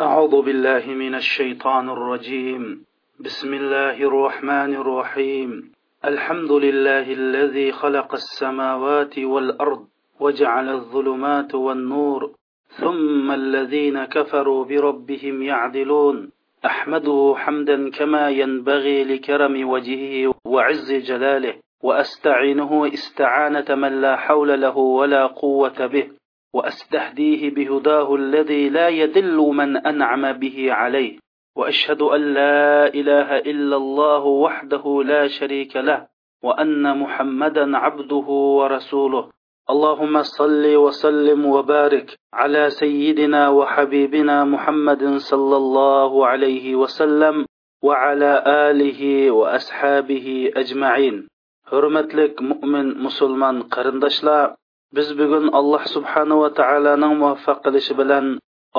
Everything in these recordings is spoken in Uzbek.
أعوذ بالله من الشيطان الرجيم. بسم الله الرحمن الرحيم. الحمد لله الذي خلق السماوات والأرض وجعل الظلمات والنور ثم الذين كفروا بربهم يعدلون. أحمده حمدا كما ينبغي لكرم وجهه وعز جلاله وأستعينه استعانة من لا حول له ولا قوة به. وأستهديه بهداه الذي لا يدل من أنعم به عليه. وأشهد أن لا إله إلا الله وحده لا شريك له وأن محمدا عبده ورسوله. اللهم صل وسلم وبارك على سيدنا وحبيبنا محمد صلى الله عليه وسلم وعلى آله وأصحابه أجمعين. hurmatlik mo'min musulmon qarindoshlar biz bugun alloh subhanava taoloning muvaffaq qilishi bilan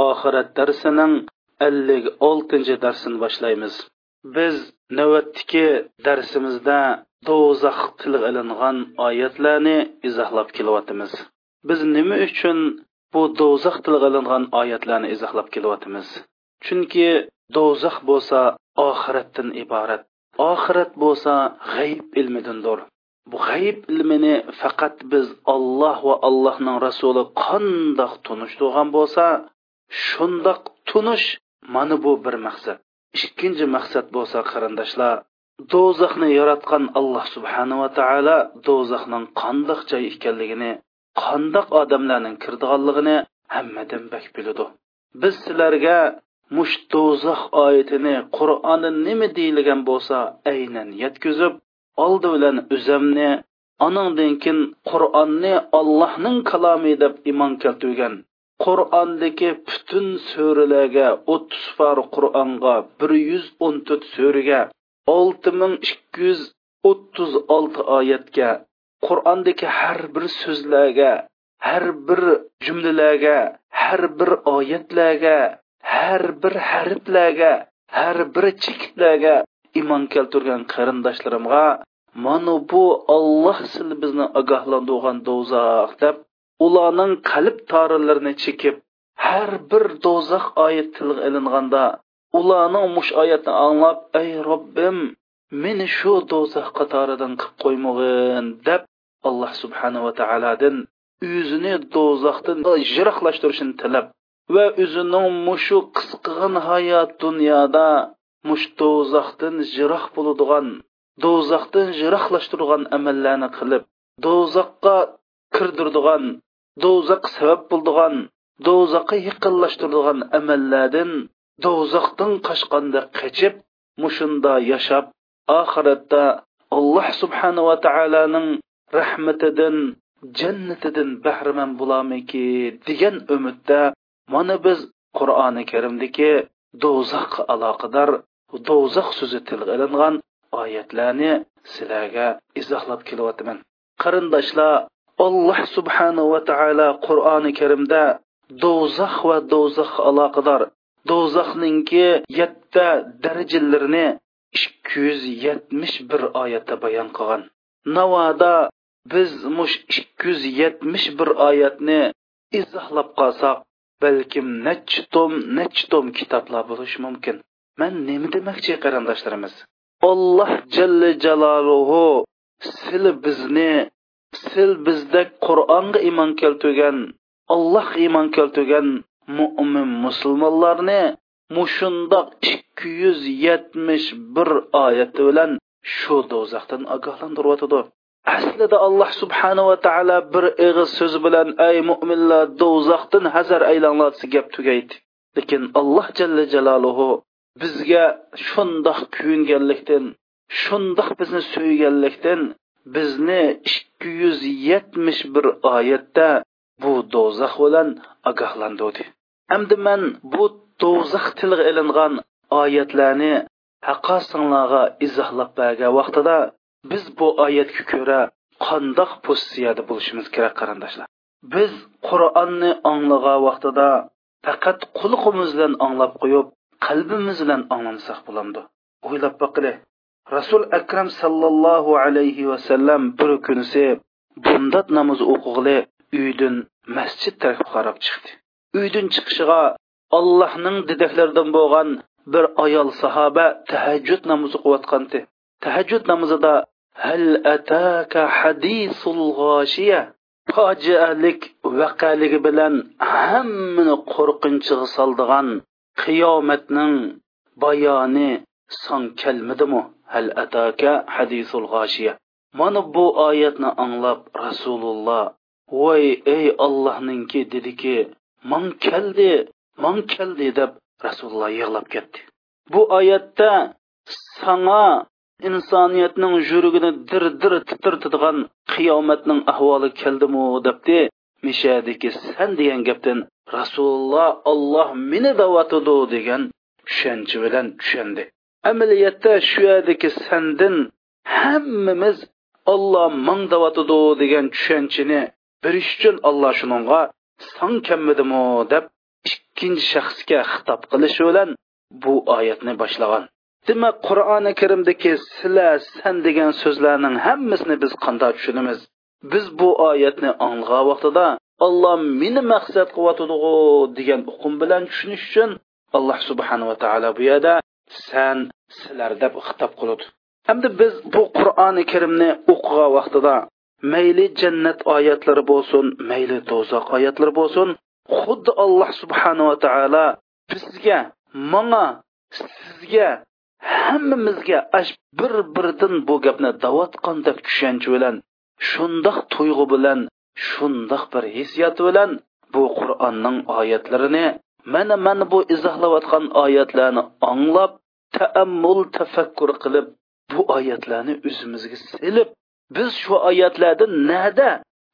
oxirat darsining ellik oltinchi darsini boshlaymiz. Biz navbatdagi darsimizda do'zax tilga ilingan oyatlarni izohlab kelyapmiz. Biz nima uchun bu do'zax tilga ilingan oyatlarni izohlab kelyapmiz? Chunki do'zax bo'lsa oxiratdan iborat oxirat bo'lsa g'ayb ilmidindir bu g'ayib ilmini faqat biz olloh va allohning rasuli qandoq tunishtirgan bo'lsa shundoq tunish mana bu bir maqsad. Ikkinchi maqsad bo'lsa qarindoshlar do'zaxni yaratgan alloh subhanava taolo do'zaxning qandoq joy ekanligini qandoq odamlarning kirdiganligini hammadan bak biladi. Biz sizlarga mush do'zax oyatini qur'oni nima deyilgan bo'lsa aynan yetkazib oldi bilan o'zimni anandan keyin qur'onni ollohning kalomi deb iymon keltirgan. Qur'ondagi butun so'ralarga o'ttiz far qur'onga bir yuz o'n to'rt so'raga olti ming ikki yuz o'ttiz olti oyatga qur'ondagi har bir so'zlarga har bir jumlalarga har bir oyatlarga har bir harflarga har bir chekitlarga iymon keltirgan qarindoshlarimga mana bu olloh sizlar bizni ogohlantirgan do'zax deb ularning qalb torinlarini chekib har bir do'zax oyat tilga ilinganda ularning mush oyatni anglab ey robbim meni shu do'zax qatoridan qilib qo'ymag'in deb alloh subhanava taolodan o'zini do'zaxdan yiroqlashtirishini tilab va o'zining mushu qisqig'in hayot dunyoda mush do'zaxdan yiroq bo'ladigan do'zaxdan jiroqlashtirgan amallarni qilib do'zaxqa kirdirdigan do'zax sabab bo'ldigan do'zaxqa yaqinlashtirdigan amallardan do'zaxdan qochganda qochib mushunda yashab oxiratda alloh subhanava taoloning rahmatidan jannatidan bahramand bo'lamiki degan umidda mana biz qur'oni karimdagi do'zaxqa aloqador do'zax so'zi tilga ilingan oyatlarni sizlarga izohlab kelyapman. Qarindoshlar alloh subhanahu va taolo qur'oni karimda do'zax va do'zax aloqador. Do'zaxninki yetti darajalarini ikki yuz yetmish bir oyatda bayon qilgan. Navoda biz mush ikki yuz yetmish bir oyatni izohlab qolsak balkim nechi tom nechi tom kitoblar bo'lishi mumkin. Man nima demoqchi qarindoshlarimiz? Alloh jalla jaloluhu sil bizni sil bizda qur'onga iymon keltirgan alloh iymon keltirgan mo'min musulmonlarni mushundoq ikki yuz yetmish bir oyati bilan shu do'zaxdan ogohlantiryotidi aslida alloh subhanava taolo bir ig'iz so'z bilan ay mo'minlar do'zaxdan hazar aylanglar gap tugaydi. Lekin alloh jalla jaloluhu bizga shundoq kuyinganlikdan shundoq bizni suyganlikdan bizni ikki yuz yetmish bir oyatda bu do'zax bilan ogohlantirdi. Endi man bu do'zax tilga ilingan oyatlarni haqqosinglarga izohlab bergan vaqtida biz bu oyatga ko'ra qandoq pozitsiyada bo'lishimiz kerak qarindoshlar? Biz qur'onni anglagan vaqtida faqat quliqimiz bilan anglab qo'yib qalbimiz bilan anglamasak bo'lamdi. O'ylab boqili rasul akram sallallohu alayhi vasallam bir kunsi bundat namoz o'qig'ili uydan masjid tarafga qarab chiqdi. Uydan chiqishiga allohning didaklaridan bo'lgan bir ayol sahoba tahajjud namozi o'qiyotgandi. Tahajjud namozida hal ataka hadisul g'oshiya? Fojialik vaqaligi bilan hammani qo'rqinchiga soldigan qiyomatning bayoni son kelmadimi hal ataka hadisul g'oshiya mana bu oyatni anglab rasululloh voy ey ollohninki dediki man keldi man keldi deb rasululloh yig'lab ketdi. Bu oyatda sana insoniyatning yuragini dir dir titirtadigan qiyomatning ahvoli keldimu debdi. Mishadiki san degan gapdan rasululloh olloh meni davatidi degan tushuncha bilan tushundi. Amaliyotda shu yerdagi sandin hammamiz olloh mang davatidi degan tushunchani berish uchun alloh shuningga son kammidimu deb ikkinchi shaxsga xitob qilishi bilan bu oyatni boshlagan. Demak qur'oni karimdagi sizlar san degan so'zlarning hammasini biz qanday tushunamiz? Biz bu oyatni anglagan vaqtida olloh meni maqsad qilyotidi degan uqum bilan tushunish uchun alloh subhanava taolo bu yerda san sizlar deb xitob qiladi hamda biz bu qur'oni karimni o'qigan vaqtida mayli jannat oyatlari bo'lsin mayli do'zax oyatlari bo'lsin xuddi alloh subhanava taolo bizga manga sizga hammamizga ash bir birdan bu gapni davatqan deb tushuncha bilan shundoq tuyg'u bilan shundoq bir hissiyot bilan bu qur'onning oyatlarini mana mana bu izohlayotgan oyatlarni anglab taammul tafakkur qilib bu oyatlarni o'zimizga silib biz shu oyatlarda nada?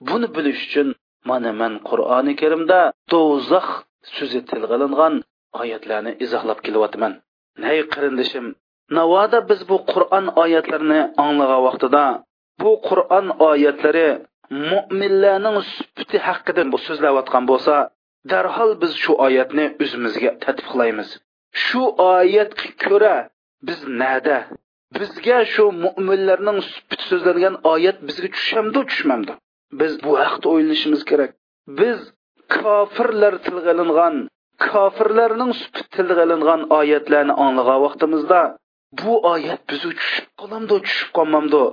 Buni bilish uchun mana man qur'oni karimda do'zax so'zi tilg'ilingan oyatlarni izohlab kelyapman. Nay qarindishim navoda biz bu qur'on oyatlarini anglagan vaqtida bu qur'on oyatlari mo'minlarning sufati haqida so'zlayotgan bo'lsa darhol biz shu oyatni o'zimizga tatbiqlaymiz shu oyatga ko'ra biz nada? Bizga shu mo'minlarning sufati so'zlangan oyat bizga tushamdi tushmamdi? Biz bu haqda o'ylashimiz kerak. Biz kofirlar tilg'ilingan kofirlarning sufati tilg'ilingan oyatlarni anglagan vaqtimizda bu oyat bizga tushib qolamdi tushib qolmamdi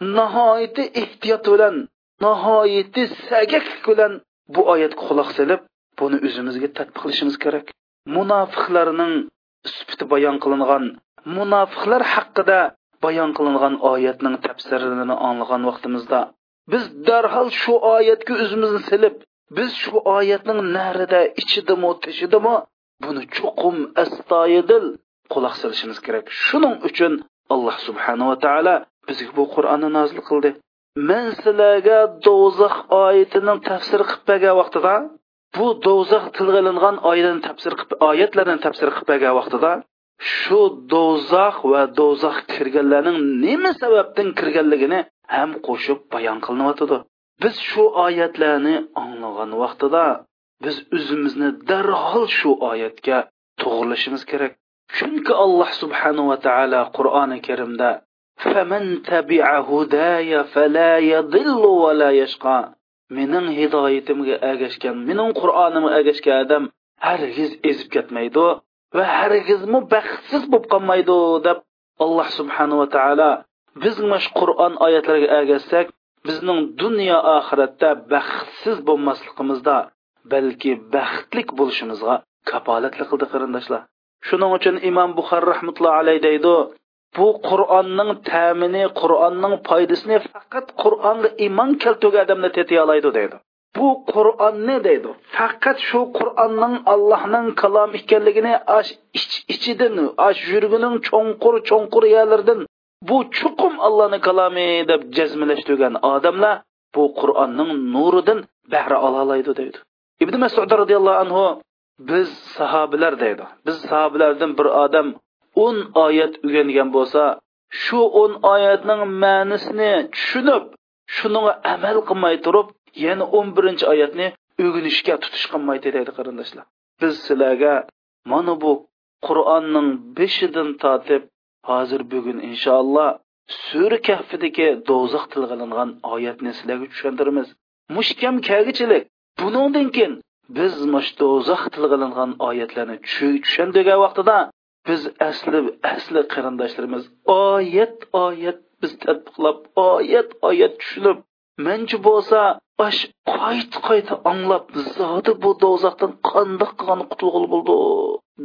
nihoyatda ehtiyot bilan nihoyatda sagaklik bilan bu oyatga quloq solib buni o'zimizga tatbiqlashimiz kerak. Munofiqlarning sifati bayon qilingan munofiqlar haqida bayon qilingan oyatning tafsirini anglagan vaqtimizda biz darhol shu oyatga o'zimizni silib biz shu oyatning narida ichidimi tishidimi buni chuqum astoyidil quloq solishimiz kerak. Shuning uchun alloh subhanava taolo bizga bu qur'onni nozil qildi. Men sizlarga do'zax oyatining tafsir qilib bergan vaqtida bu do'zax tilg'ilingan oyatni tafsir qilib oyatlarni tafsir qilib bergan vaqtida shu do'zax va do'zax kirganlarning nima sababdan kirganligini ham qo'shib bayon qilinyotidi biz shu oyatlarni anglagan vaqtida biz o'zimizni darhol shu oyatga to'g'rilashimiz kerak. Chunki alloh subhanava taolo qur'oni karimda فمن تبع هداي فلا يضل ولا يشقى mening hidoyatimga ergashgan mening qur'onimga ergashgan odam hargiz ezib ketmaydi va hargizmi baxtsiz bo'lib qolmaydi deb alloh subhanava taolo biz mana qur'on oyatlariga ergashsak bizning dunyo oxiratda baxtsiz bo'lmasligimizda balki baxtlik bo'lishimizga kapolatli qildi qarindoshlar shuning uchun imom buxoriy rahmatullohi alayhi deydi bu qur'onning ta'mini qur'onning foydasini faqat qur'onga iymon keltirgan odamlar tetiy oladi deydi. Bu qur'onni deydi? Faqat shu qur'onning allohning kalom ekanligini ash ich ichidan ash yurgining cho'nqur cho'nqur yerlaridan bu chuqum allohning kalomi deb jazmlashtirgan odamlar bu qur'onning nuridan bahra ola oladi deydi. İbn masud roziyallohu anhu biz sahobalar deydi. Biz sahobalardan bir odam o'n oyat o'rgangan bo'lsa shu o'n oyatning ma'nisini tushunib shunga amal qilmay turib yana o'n birinchi oyatni o'rganishga tutish qilmaydi deydi qarindoshlar. Biz sizlarga mana bu qur'onning beshidan tortib hozir bugun inshaalloh sura kahfidagi do'zax tilg'ilingan oyatni sizlarga tushuntiramiz. Mushkam kagichilik buningdan keyin biz mush do'zax tilg'ilingan oyatlarni tushundigan vaqtida biz asli asli qarindoshlarimiz oyat oyat biz tadbiqlab oyat oyat tushunib manchi bo'lsa ash qayta qayta anglab zodi bu do'zaxdan qandoq qilgan qutulg'il bo'ldi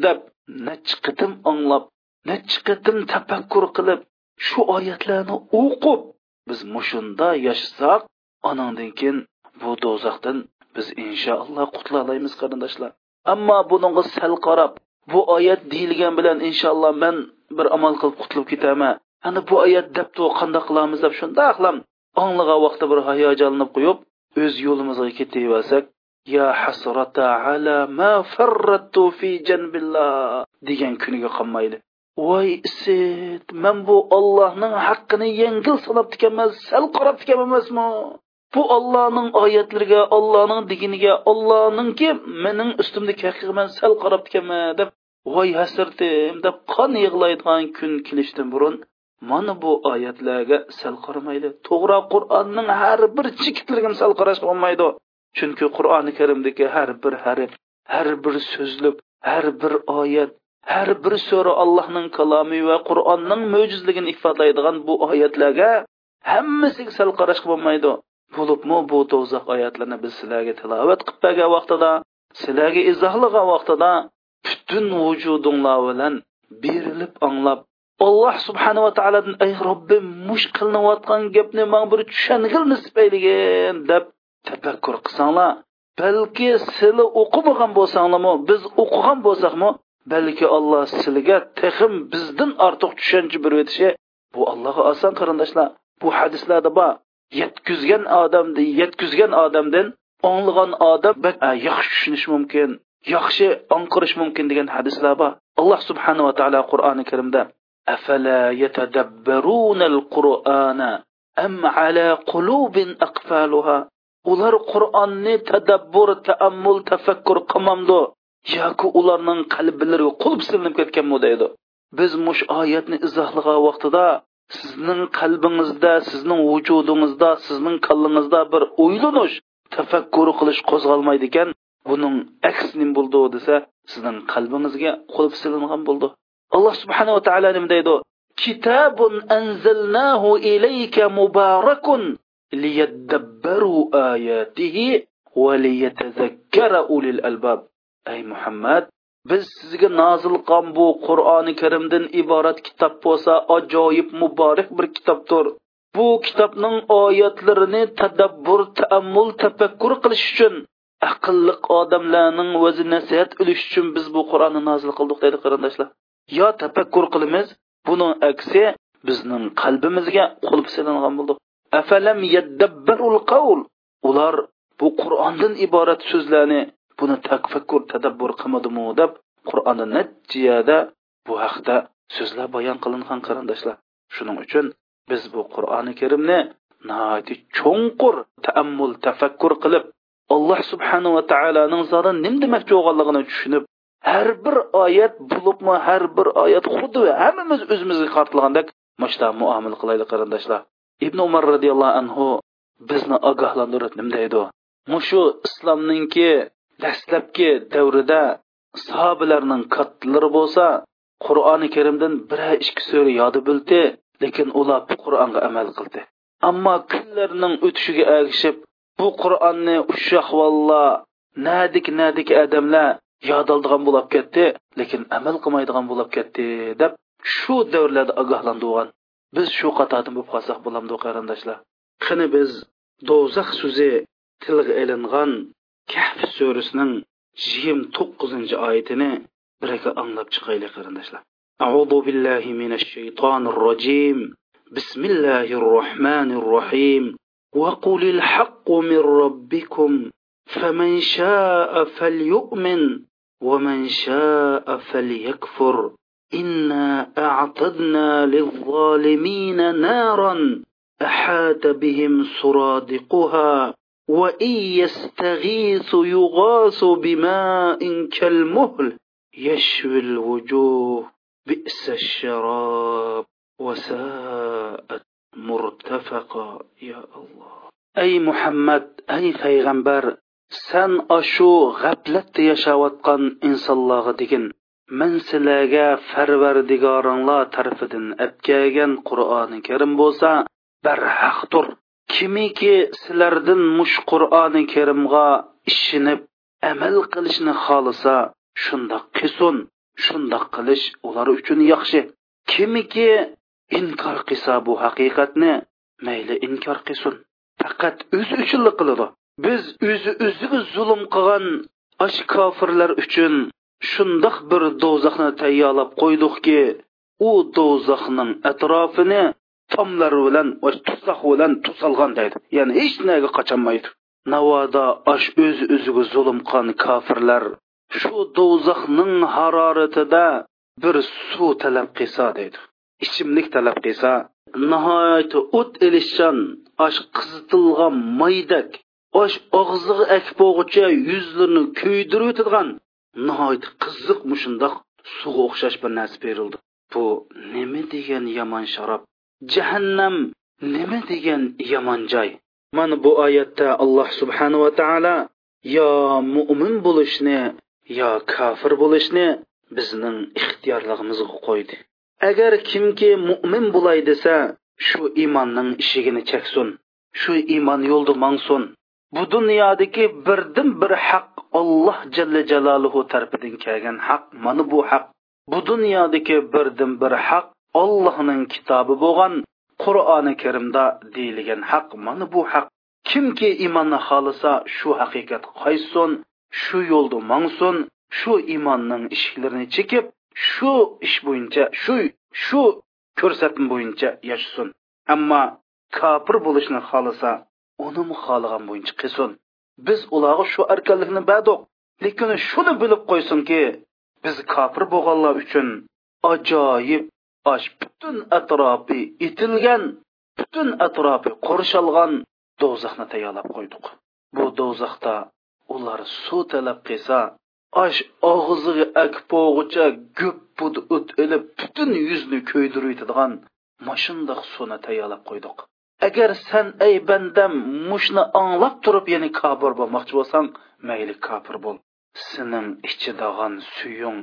deb nechi qitim anglab nechi qitim tafakkur qilib shu oyatlarni o'qib biz mushunda yashasak anandan keyin bu do'zaxdan biz inshaalloh qutulalaymiz qarindoshlar. Ammo buningga sal qarab bu oyat deyilgan bilan inshaalloh man bir amal qilib qutulib ketaman. Ana bu oyat debdi qandoq qilamiz deb shundoq qilam anglagan vaqtda bir hayajonlanib qo'yib o'z yo'limizga ketaversak ya hasrata ala ma farrattu fi janbillah degan kuniga qolmaydi. Voy isit man bu ollohning haqqini yengil sanab ekanman sal qarab ekanman emasmi bu ollohning oyatlariga ollohning diginiga ollohningki mening ustimdagi haqiga sal qarab ekanman deb voy hasratim deb qon yig'laydigan kun kelishdan burun mana bu oyatlarga sal qaramaydi. To'g'ri qur'onning har bir chekitlariga sal qarash bo'lmaydi. Chunki qur'oni karimdagi har bir harf har bir so'zlik har bir oyat har bir so'ra allohning kalomi va qur'onning mo'jizligini ifodalaydigan bu oyatlarga hammasiga sal qarashga bo'lmaydi. Bo'libmi bu do'zax oyatlarni biz sizlarga tilovat qilib bergan vaqtida sizlarga izohlagan vaqtida butun vujudinglar bilan berilib anglab alloh subhanava taolodan ey robbim mush qilinayotgan gapni man bir tushangil nisbayligin deb tafakkur qilsanglar balki sizlar o'qimagan bo'lsanglarmi biz o'qigan bo'lsakmi balki alloh sizlarga texim bizdan ortiq tushuncha berib o'tishi bu allohga oson qarindoshlar bu hadislarda bor yetkizgan odamni yetkizgan odamdan o'nglagan odam yaxshi tushunishi mumkin. yaxshi onqirish mumkin degan hadislar bor. Alloh subhanava taolo qur'oni karimda afala yatadabbarunal qur'ana am ala qulubin aqfaluha? Ular qur'onni tadabbur taammul tafakkur qilmamdi yoki ularning qalblari qulb silinib ketganmi deydi. Biz mush oyatni izohlagan vaqtida sizning qalbingizda sizning vujudingizda sizning kallangizda bir o'ylanish tafakkur qilish qo'zg'almaydi ekan. Buning aksi nim bo'ldi desa sizning qalbingizga qulf silingan bo'ldi. Alloh subhanava taolo nima deydi? Kitabun anzalnahu ilayka mubarakun liyadabbaru ayatihi va liyatazakkara ulil albab. Ey muhammad biz sizga nozil qilgan bu qur'oni karimdan iborat kitob bo'lsa ajoyib muborak bir kitobdir. Bu kitobning oyatlarini tadabbur taammul tafakkur qilish uchun aqlli odamlarning o'zi nasihat ilish uchun biz bu qur'onni nozil qildik deydi qarindoshlar. Yo tafakkur qilamiz buning aksi bizning qalbimizga qulb silingan bo'ldi. Afalam yaddabbarul qawl? Ular bu qur'ondan iborat so'zlarni buni tafakkur tadabbur qilmadimi deb qur'onni natijada bu haqda so'zlar bayon qilingan qarindoshlar. Shuning uchun biz bu qur'oni karimni nihoyatda cho'nqur taammul tafakkur qilib alloh subhanava taoloning zoti nim demoqchi bo'lganligini tushunib har bir oyat bo'libmi har bir oyat xuddi hammamiz o'zimizga qartilgandek mashta muomil qilaylik qarindoshlar. Ibn umar roziyallohu anhu bizni ogohlantirib nima deydi? Mushu islomninki dastlabki davrida sahobalarning kattalari bo'lsa qur'oni karimdan bir ikki so'ra yodi bildi lekin ular qur'onga amal qildi. Ammo kunlarning o'tishiga ergishib bu qur'onni ushoq valla nadik nadik odamlar yodoldigan bo'lib ketdi lekin amal qilmaydigan bo'lib ketdi deb shu davrlarda ogohlantirgan biz shu qatordan bo'lib qolsak bo'lamdi qarindoshlar qani biz do'zax so'zi tilga ilingan kahf surasining yigirma to'qqizinchi oyatini birga anglab chiqaylik qarindoshlar أعوذ بالله من الشيطان الرجيم بسم الله الرحمن الرحيم وقل الحق من ربكم فمن شاء فليؤمن ومن شاء فليكفر إنا أعتدنا للظالمين نارا أحاط بهم سرادقها وإن يستغيث يغاث بماء كالمهل يشوي الوجوه بئس الشراب وساءت murtafaqa ya alloh ey muhammad ey payg'ambar san ashu g'aflatda yashayotgan insonlarga degin. Men sizlarga farvardigoringlar tarafidan apkagan qur'oni karim bo'lsa barhaqdir kimiki sizlardan mush qur'oni karimga ishinib amal qilishni xohlasa shundoq qilsin shundoq qilish ular uchun yaxshi. Kimiki inkor qilsa bu haqiqatni mayli inkor qilsin. Faqat o'zi uchunli qiladi. Biz o'zi o'ziga zulm qilgan osh kofirlar uchun shundoq bir do'zaxni tayyorlab qo'ydikki u do'zaxning atrofini tomlar bilan tuzoq bilan tusalgan deydi. Ya'ni hech narga qocholmaydi navoda osh o'z o'ziga zulm qilgan kofirlar shu do'zaxning haroratida bir suv talab qilsa deydi. Ichimlik talab qilsa nihoyat o't ilishchan osh qizitilgan maydak osh og'ziga akib yuzlarini kuydirib o'tadigan nihoyat qiziq mushundoq suvga o'xshash bir narsa berildi. Bu nima degan yomon sharob? Jahannam nima degan yomon joy? Mana bu oyatda alloh subhanava taolo yo mo'min bo'lishni yo kofir bo'lishni bizning ixtiyorligimizga qo'ydi. Agar kimki mo'min bo'lay desa shu iymonning ishigini cheksin shu iymon yo'lda mangsin. Bu dunyodagi birdan bir haq olloh jalla jaloluhu tarafidan kelgan haq mana bu haq. Bu dunyodagi birdan bir haq ollohning kitobi bo'lgan qur'oni karimda deyilgan haq mana bu haq. Kimki iymonni xohlasa shu haqiqat qaysin shu yo'lda mangsin shu iymonning eshiklarini chekib shu ish bo'yicha shu shu ko'rsatma bo'yicha yashasin ammo kofir bo'lishni xohlasa uni xohlagan bo'yicha qilsin. Biz ularga shu erkinlikni berdik. Lekin shuni bilib qo'ysinki biz kofir bo'lganlar uchun ajoyib osh butun atrofi itilgan butun atrofi qurshalgan do'zaxni tayyorlab qo'ydik. Bu do'zaxda ular suv talab qilsa osh og'ziga akib bo'g'icha gup bud o't ilib butun yuzni ko'ydirib yetadigan mashundoq suvni tayyorlab qo'ydik agar san ey bandam mushni anglab turib yana kofir bo'lmoqchi bo'lsang mayli kofir bo'l. Sening ichidag'an suyung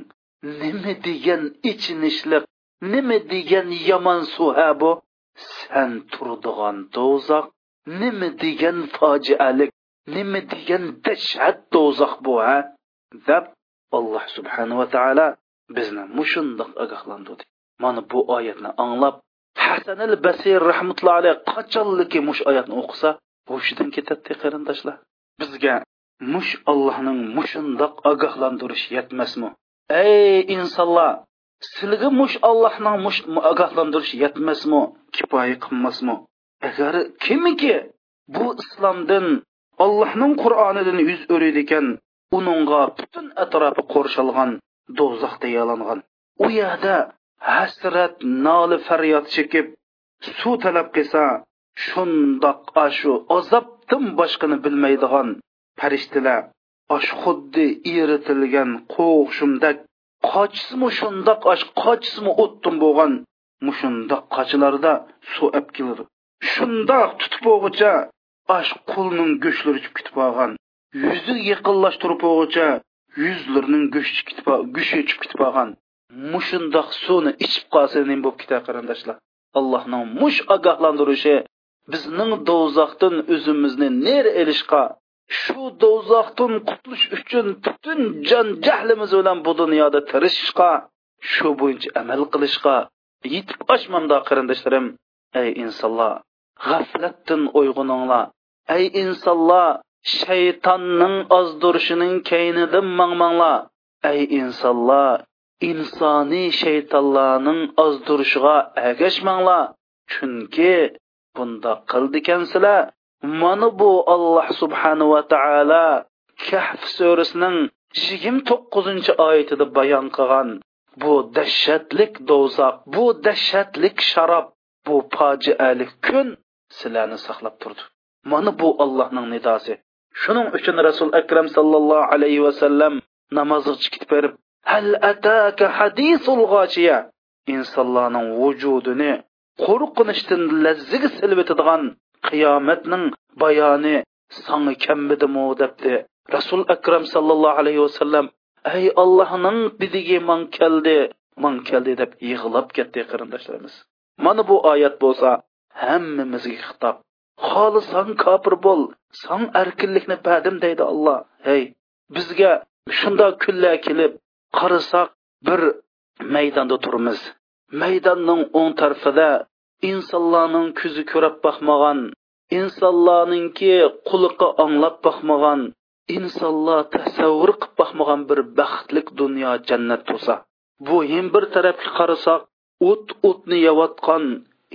nima degan ichinishliq nima degan yomon suv ha bu? San turdig'an do'zax nima degan fojialik nima degan dahshat do'zax bu ha? Deb alloh subhanava taolo bizni mushundoq ogohlantirdi. Mana bu oyatni anglab hasan al basir rahmatullohi alayhi qachonliki mush oyatni o'qisa hushidan ketadi qarindoshlar. Bizga mush allohning mushundoq ogohlantirish yetmasmi? Ey insonlar sizga mush allohning mush ogohlantirish yetmasmi? Kifoya qilmasmi? Agar kimiki bu islomdan allohning qur'onidan yuz o'raydi ekan uningga butun atrofi qo'rshalgan do'zax yalangan u yerda hasrat noli faryod chekib suv talab qilsa shundoq ashu azobdan boshqani bilmaydigan farishtalar osh xuddi eritilgan qo'g'shimdak qochsimi shundoq osh qochsimi o'tdim bo'lgan mushundoq qochilarda suv ap keladi. Shundoq tutib bo'lg'icha osh qulning go'shtlari ichib ketib qolgan. Yuzi yaqinlashtirib bo'lguncha yuzlarining go'shti ketib go'shti ichib ketib qolgan mushundoq suvni ichib qolsa nima bo'lib ketadi qarindoshlar allohning mush ogohlantirishi bizning do'zaxdan o'zimizni ner elishqa shu do'zaxdan qutulish uchun butun jon jahlimiz bilan bu dunyoda tirishishqa shu bo'yicha amal qilishqa yetib oshmamda qarindoshlarim ey insonlar g'aflatdan uyg'oninglar ey insonlar shaytonning ozdirishining kaynidan mangmanglar. Ey insonlar insoniy shaytonlarning ozdirishiga agashmanglar chunki bunda qildikansizlar mana bu alloh subhanava taolo kahf surasining yigirma to'qqizinchi oyatida bayon qilgan. Bu dahshatlik do'zax bu dahshatlik sharob bu fojialik kun sizlarni saqlab turdi. Mana bu allohning nidosi. Shuning uchun rasul akram sallallohu alayhi vasallam namozga chiqib berib hal ataka hadisul g'oshiya insonlarning vujudini qo'rqinishdan lazziga silib o'tadigan qiyomatning bayoni sanga kammidimu debdi. Rasul akram sallallohu alayhi vasallam ey allohning bidige man keldi man keldi deb yig'lab ketdi qarindoshlarimiz. Mana bu oyat bo'lsa hammamizga xitob. Xolisang kofir bo'l san erkinlikni badim deydi alloh hey bizga shundoq kunlar kelib qarasak bir maydonda turmiz maydonning o'ng tarafida insonlarning ko'zi ko'rib boqmagan insonlarningki quliqi anglab boqmagan insonlar tasavvur qilib boqmagan bir baxtlik dunyo jannat bo'lsa. Bu ham bir tarafga qarasak o't o'tni yeyotgan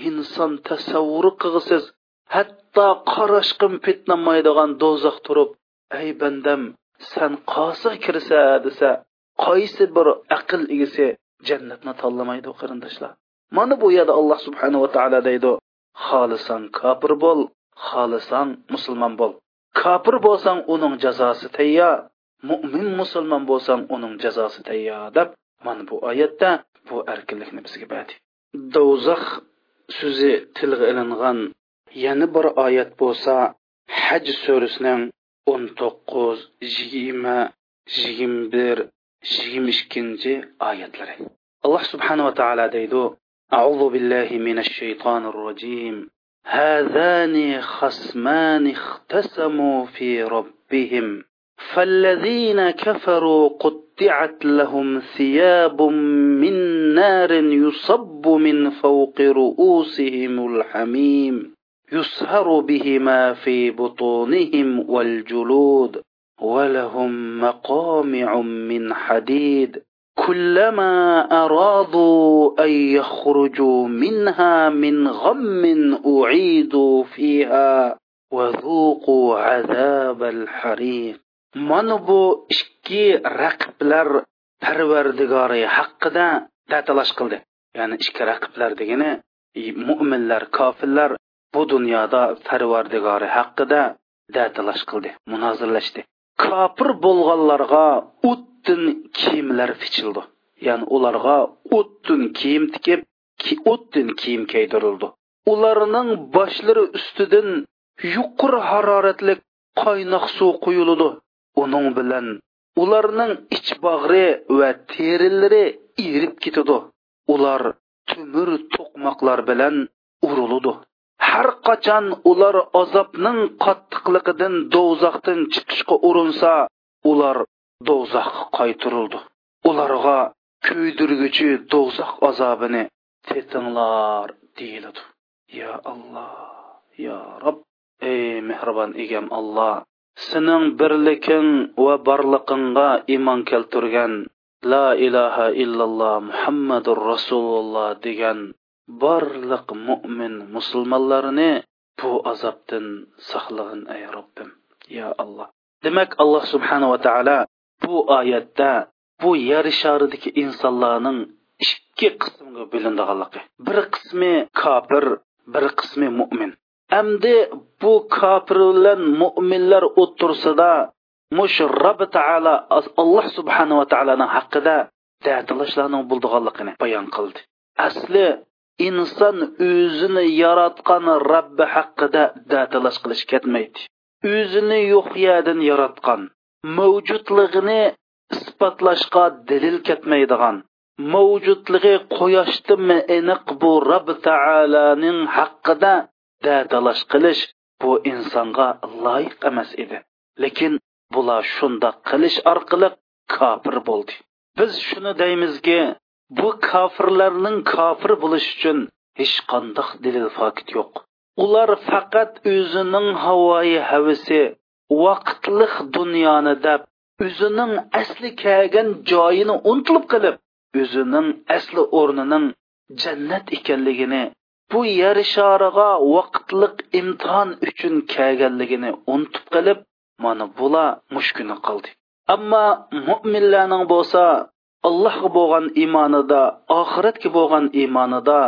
inson tasavvuri qilg'isiz hatto qorashqim petnamaydigan do'zax turib ey bandam san qosi kirsa? desa qaysi bir aql egasi jannatni tanlamaydi qarindoshlar. Mana bu yerda alloh subhanava taolo deydi xohlasang kofir bo'l xohlasang musulmon bo'l. Kofir bo'lsang uning jazosi tayyor mo'min musulmon bo'lsang uning jazosi tayyor deb mana bu oyatda bu erkinlikni bizga berdi do'zax so'zi tilga ilingan yana bir oyat bo'lsa haj surasining o'n to'qqiz yigirma yigirma bir yigirma ikkinchi oyatlari alloh subhanava taolo deydi أعوذ بالله من الشيطان الرجيم هذان خصمان اختصموا في ربهم فالذين كفروا قطعت لهم ثياب من نار يصب من فوق رؤوسهم الحميم يسهر بهما في بطونهم والجلود ولهم مقامع من حديد. كلما أرادوا أن يخرجوا منها من غم أعيدوا فيها وذوقوا عذاب الحريق. mana bu ikki raqiblar parvardigori haqida tatalash qildi ya'ni ikki raqiblar degani mo'minlar kofirlar bu dunyoda parvardigori haqida datilash qildi munozirlashdi. Kofir bo'lganlarga o'tdin kiyimlar fichildi. Ya'ni ularga o'tdin kiyim tikib o'tdin kiyim kiydirildi ularning boshlari ustidan yuqori haroratli qaynoq suv quyiladi uning bilan ularning ich bag'ri va terilari erib ketadi ular tumur to'qmoqlar bilan uriludi har qachon ular azobning qattiqligidan do'zaxdan chiqishga urinsa ular do'zaxga qaytirildi ularga kuydirguchi do'zax azobini tetinglar deyiladi. Ya alloh ya rob ey mehribon egam alloh sening birliking va borliqingga iymon keltirgan la ilaha illalloh muhammadur rasululloh degan barliq mo'min musulmonlarni bu azobdan saqlag'in ey robbim ya alloh demak alloh subhanava taolo bu oyatda bu yer sharidagi insonlarning ikki qismga bo'linadiganligi bir qismi kofir bir qismi mo'min amdi bu kofir bilan mo'minlar o'tirsida mush robbi taolo alloh subhanava taoloni haqida dadilashlarning bo'ldiganligini bayon qildi asli inson o'zini yaratgan robbi haqida datalash qilish ketmaydi. O'zini yo'q yaratgan mavjudligini isbotlashga dalil ketmaydigan mavjudligi quyoshdan aniq bu robbi taoloning haqida datalash qilish bu insonga loyiq emas edi. Lekin bular shundoq qilish orqali kofir bo'ldi. Biz shuni deymizki bu kofirlarning kofir bo'lish uchun hech qandoq dalil fakt yo'q. Ular faqat o'zining havoyi havisi vaqtliq dunyoni deb o'zining asli kelgan joyini unutilib qilib o'zining asli o'rnining jannat ekanligini bu yer shariga vaqtliq imtihon uchun kelganligini unutib qilib mana bular mushkuni qildi. Ammo mo'minlarning bo'lsa allohga bo'lgan iymonida oxiratga bo'lgan iymonida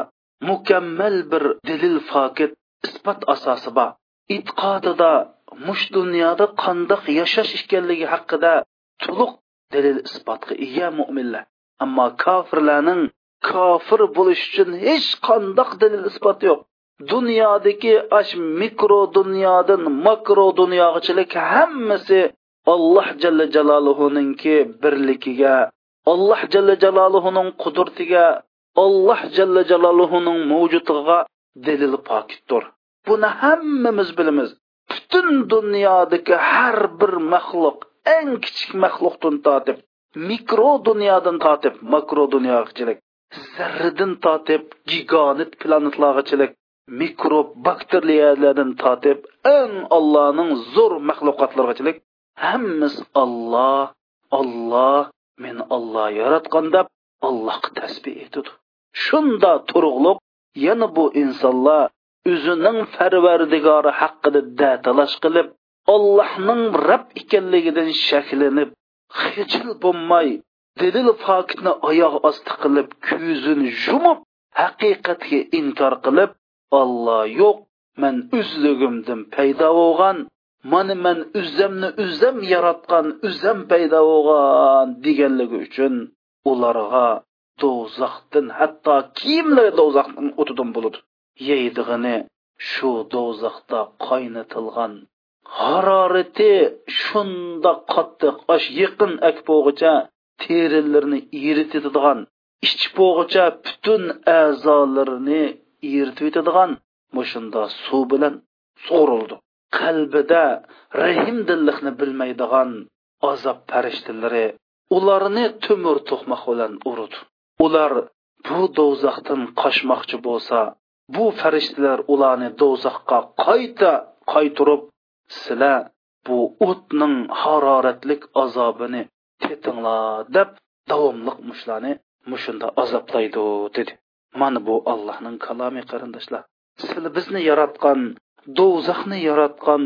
mukammal bir dalil fokit isbot asosi bor. E'tiqodida mush dunyoda qandoq yashash ekanligi haqida to'liq dalil isbotga ega mo'minlar ammo kofirlarning kofir bo'lish uchun hech qandoq dalil isbot yo'q. Dunyodagi ash mikro dunyodan makro dunyogachilik hammasi alloh jalla jaloluhuninki birligiga alloh jalla jaloluhuning qudratiga alloh jalla jaloluhuning mavjudligiga dalil pokitdir. Buni hammamiz bilamiz. Butun dunyodagi har bir maxluq eng kichik maxluqdan tortib mikro dunyodan tortib makro dunyogachilik zarradan tortib giganit planetlargachilik mikrob bakteriyalardan tortib eng allohning zo'r maxluqotlargachilik hammasi olloh olloh men olloh yaratgan deb allohga tasbih etdi. Shunda turug'liq yana bu insonlar o'zining farvardigori haqida datalash qilib ollohning rab ekanligidan shaklinib hijil bo'lmay dilil fokitni oyoq osti qilib ko'zini yumib haqiqatga inkor qilib olloh yo'q man o'zligimdan paydo bo'lgan mana man o'zimni o'zim yaratgan o'zim paydo bo'lgan deganligi uchun ularga do'zaxdan hatto kiyimlari do'zaxdan o'tidan bo'ladi yeydig'ini shu do'zaxda qaynatilgan harorati shundoq qattiq osh yaqin akpog'icha terilarini eritadigan ichib bo'g'icha butun a'zolarini eritib yetadigan mushunda suv bilan sug'urildi qalbida rahim dillikni bilmaydigan azob farishtalari ularni tumur to'qmoq bilan urdi ular bu do'zaxdan qochmoqchi bo'lsa bu farishtalar ularni do'zaxga qayta qaytirib sizlar bu o'tning haroratlik azobini tetinglar deb davomliq mushlarni mushunda azoblaydi dedi. Mana bu allohning kalomi qarindoshlar. Sizlar bizni yaratgan do'zaxni yaratgan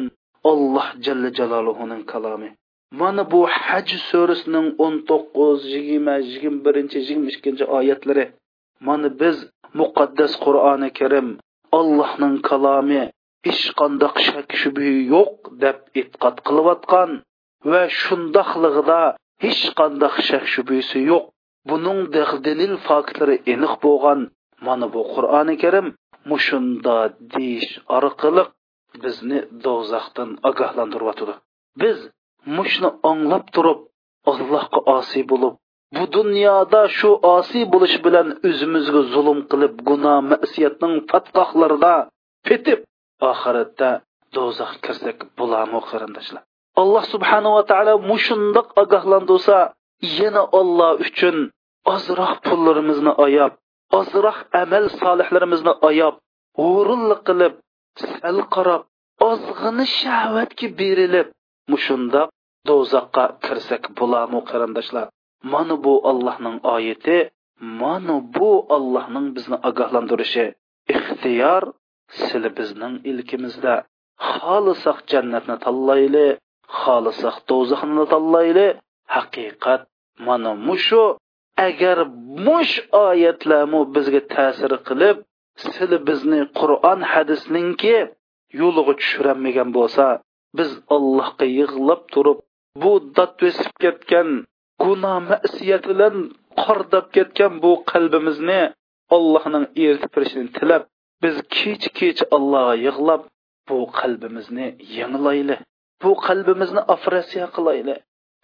alloh jalla jaloluhuning kalomi mana bu haj surasining o'n to'qqiz yigirma yigirma birinchi yigirma ikkinchi oyatlari. Mana biz muqaddas qur'oni karim allohning kalomi hech qandoq shak shubhi yo'q deb e'tiqod qilayotgan va shundoqligida hech qandoq shak shubhisi yo'q. Buning dalil faktlari aniq bo'lgan mana bu qur'oni karim mushunda deyish orqali bizni do'zaxdan ogohlantiryotidi biz mushni anglab turib allohga osiy bo'lib bu dunyoda shu osiy bo'lish bilan o'zimizga zulm qilib gunoh masiyatning fatqohlarida petib oxiratda do'zax kirsak bularmi qarindoshlar? Alloh subhanava taolo mushundoq ogohlantirsa yana olloh uchun ozroq pullarimizni oyab ozroq amal solihlarimizni oyab o'rinli qilib sal qarab ozg'ini shahvatga berilib mushundoq do'zaxqa kirsak bo'lamu qarindoshlar. Mana bu allohning oyati mana bu allohning bizni ogohlantirishi ixtiyor sili bizning ilkimizda. Xohlasak jannatni tanlayli xohlasak do'zaxni tanlayli haqiqat mana mushu agar mush oyatlarmi bizga ta'sir qilib sili bizni qur'on hadisninki yo'liga tushirolmagan bo'lsa biz allohga yig'lab turib bu dodbesib ketgan gunoh masiyat bilan qordab ketgan bu qalbimizni allohning eritib berishini tilab biz kech kech allohga yig'lab bu qalbimizni yangilayli bu qalbimizni afrasiya qilayli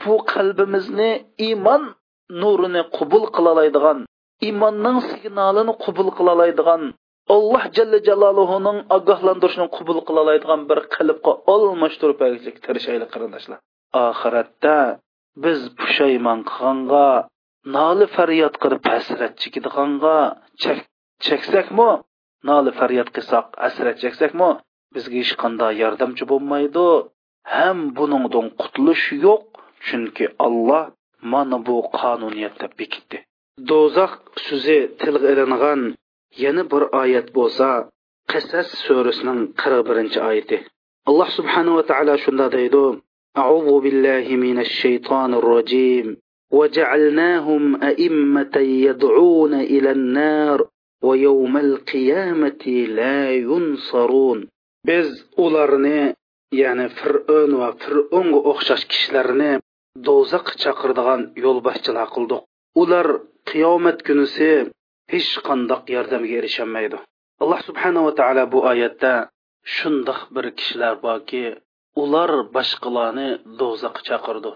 bu qalbimizni iymon nurini qabul qilalaydigan iymonning signalini qabul qilalaydigan alloh jalla jaloluhuning ogohlantirishini qabul qilalaydigan bir qalbga almashtirib tirishaylik qarindoshlar. Oxiratda biz pushaymon qilganga noli faryod qilib hasrat chekadiganga cheksakmi? Noli faryod qilsak hasrat cheksakmi? Bizga hech qanday yordamchi bo'lmaydi. Ham buningdan qutulish yo'q chunki olloh mana bu qonuniyatda bekitdi do'zax so'zi tilga ilingan yana bir oyat bo'lsa qasas surasining qirq birinchi oyati alloh subhanava taolo shunda deydi أعوذ بالله من الشيطان الرجيم وجعلناهم أئمة يدعون إلى النار ويوم القيامة لا ينصرون biz ularni ya'ni fir'on va fir'onga o'xshash kishilarni do'zax chaqiradigan yo'lboshchilar qildik. Ular qiyomat kunisi hech qandoq yordamga erishaolmaydi alloh subhanava taolo bu oyatda shundoq bir kishilar borki ular boshqalarni do'zaxga chaqirdi.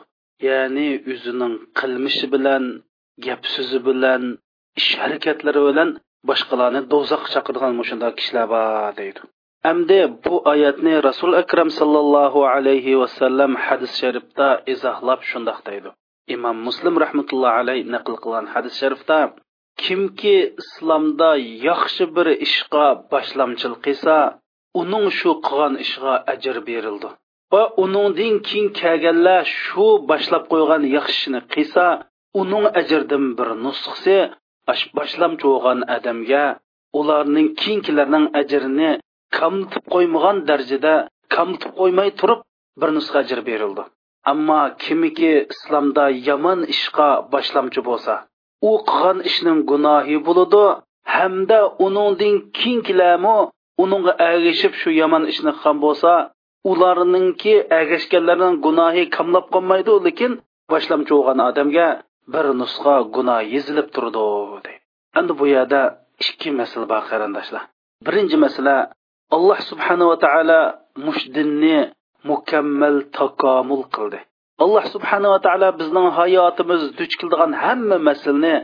Ya'ni o'zining qilmishi bilan gap so'zi bilan ish harakatlari bilan boshqalarni do'zaxga chaqirgan shunday kishilar bor deydi. Әмді bu oyatni Rasul akram sallallohu alayhi vasallam hadis sharifda izohlab shundoq deydi. Imom Muslim rahmatullohi alayhi naql qilgan hadis sharifda kimki islomda yaxshi bir ishga boshlamchil qilsa, uning shu qilgan ishga ajr berildi. Va uningdan keyin kelganlar shu boshlab qo'ygan yaxshini qilsa, uning ajrdan bir nusxasi boshlamchi bo'lgan odamga ularning keyingilarning ajrini kamtib qo'ymagan darajada kamtib qo'ymay turib bir nusxa ajr berildi. Ammo kimiki islomda yomon ishga boshlamchi bo'lsa u qilgan ishning gunohi bo'ladi hamda uningdan keyingilarmi uningga agishib shu yomon ishni qilgan bo'lsa ularningki agashganlarning gunohi kamlab qolmaydi lekin boshlamchi bo'lgan odamga bir nusxa gunoh yezilib turdi endi bu yerda ikki masala bor qarindoshlar. Birinchi masala alloh subhanava taolo mushdinni mukammal takomul qildi. Alloh subhanava taolo bizning hayotimiz duch keladigan hamma masalani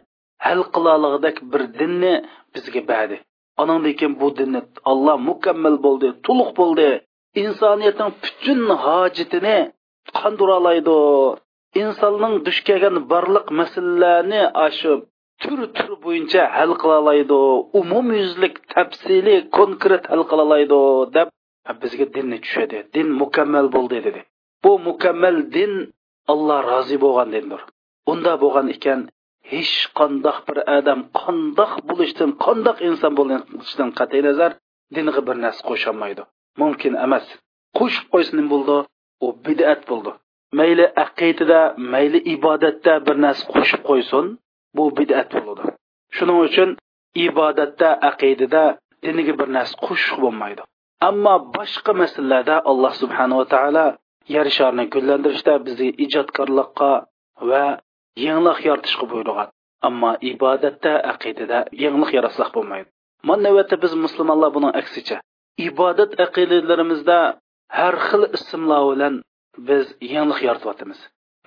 hal qilolig'idek bir dinni bizga berdi. Anandan bu dinni olloh mukammal bo'ldi to'liq bo'ldi. Insoniyatning butun hojatini qondiralaydi insonning duch kelgan barliq masalalarni ashib tur tur bo'yicha hal qila oladi umumyuzlik tafsiliy konkret hal qila oladi deb bizga dinni tushadi. Din mukammal bo'ldi dedi. Bu mukammal din alloh rozi bo'lgan dindir. Unda bo'lgan ekan hech qandoq bir odam qandoq bo'lishdan qandoq inson bo'lishdan qat'iy nazar dinga bir narsa qo'sholmaydi mumkin emas. Qo'shib qo'ysa nima bo'ldi u bidat bo'ldi. Mayli aqidada mayli ibodatda bir narsa qo'shib qo'ysin bu bid'at bo'ladi. Shuning uchun ibodatda aqidada diniga bir narsa qo'shiq bo'lmaydi. Ammo boshqa masalalarda alloh subhanava taolo yer sharni gullantirishda bizni ijodkorlikqa va yangilik yaratishga buyurgan. Ammo ibodatda aqidada yangilik yaratsak bo'lmaydi. Mana navbatda biz musulmonlar buning aksicha ibodat aqidalarimizda har xil ismlar bilan biz yangilik yaratyapmiz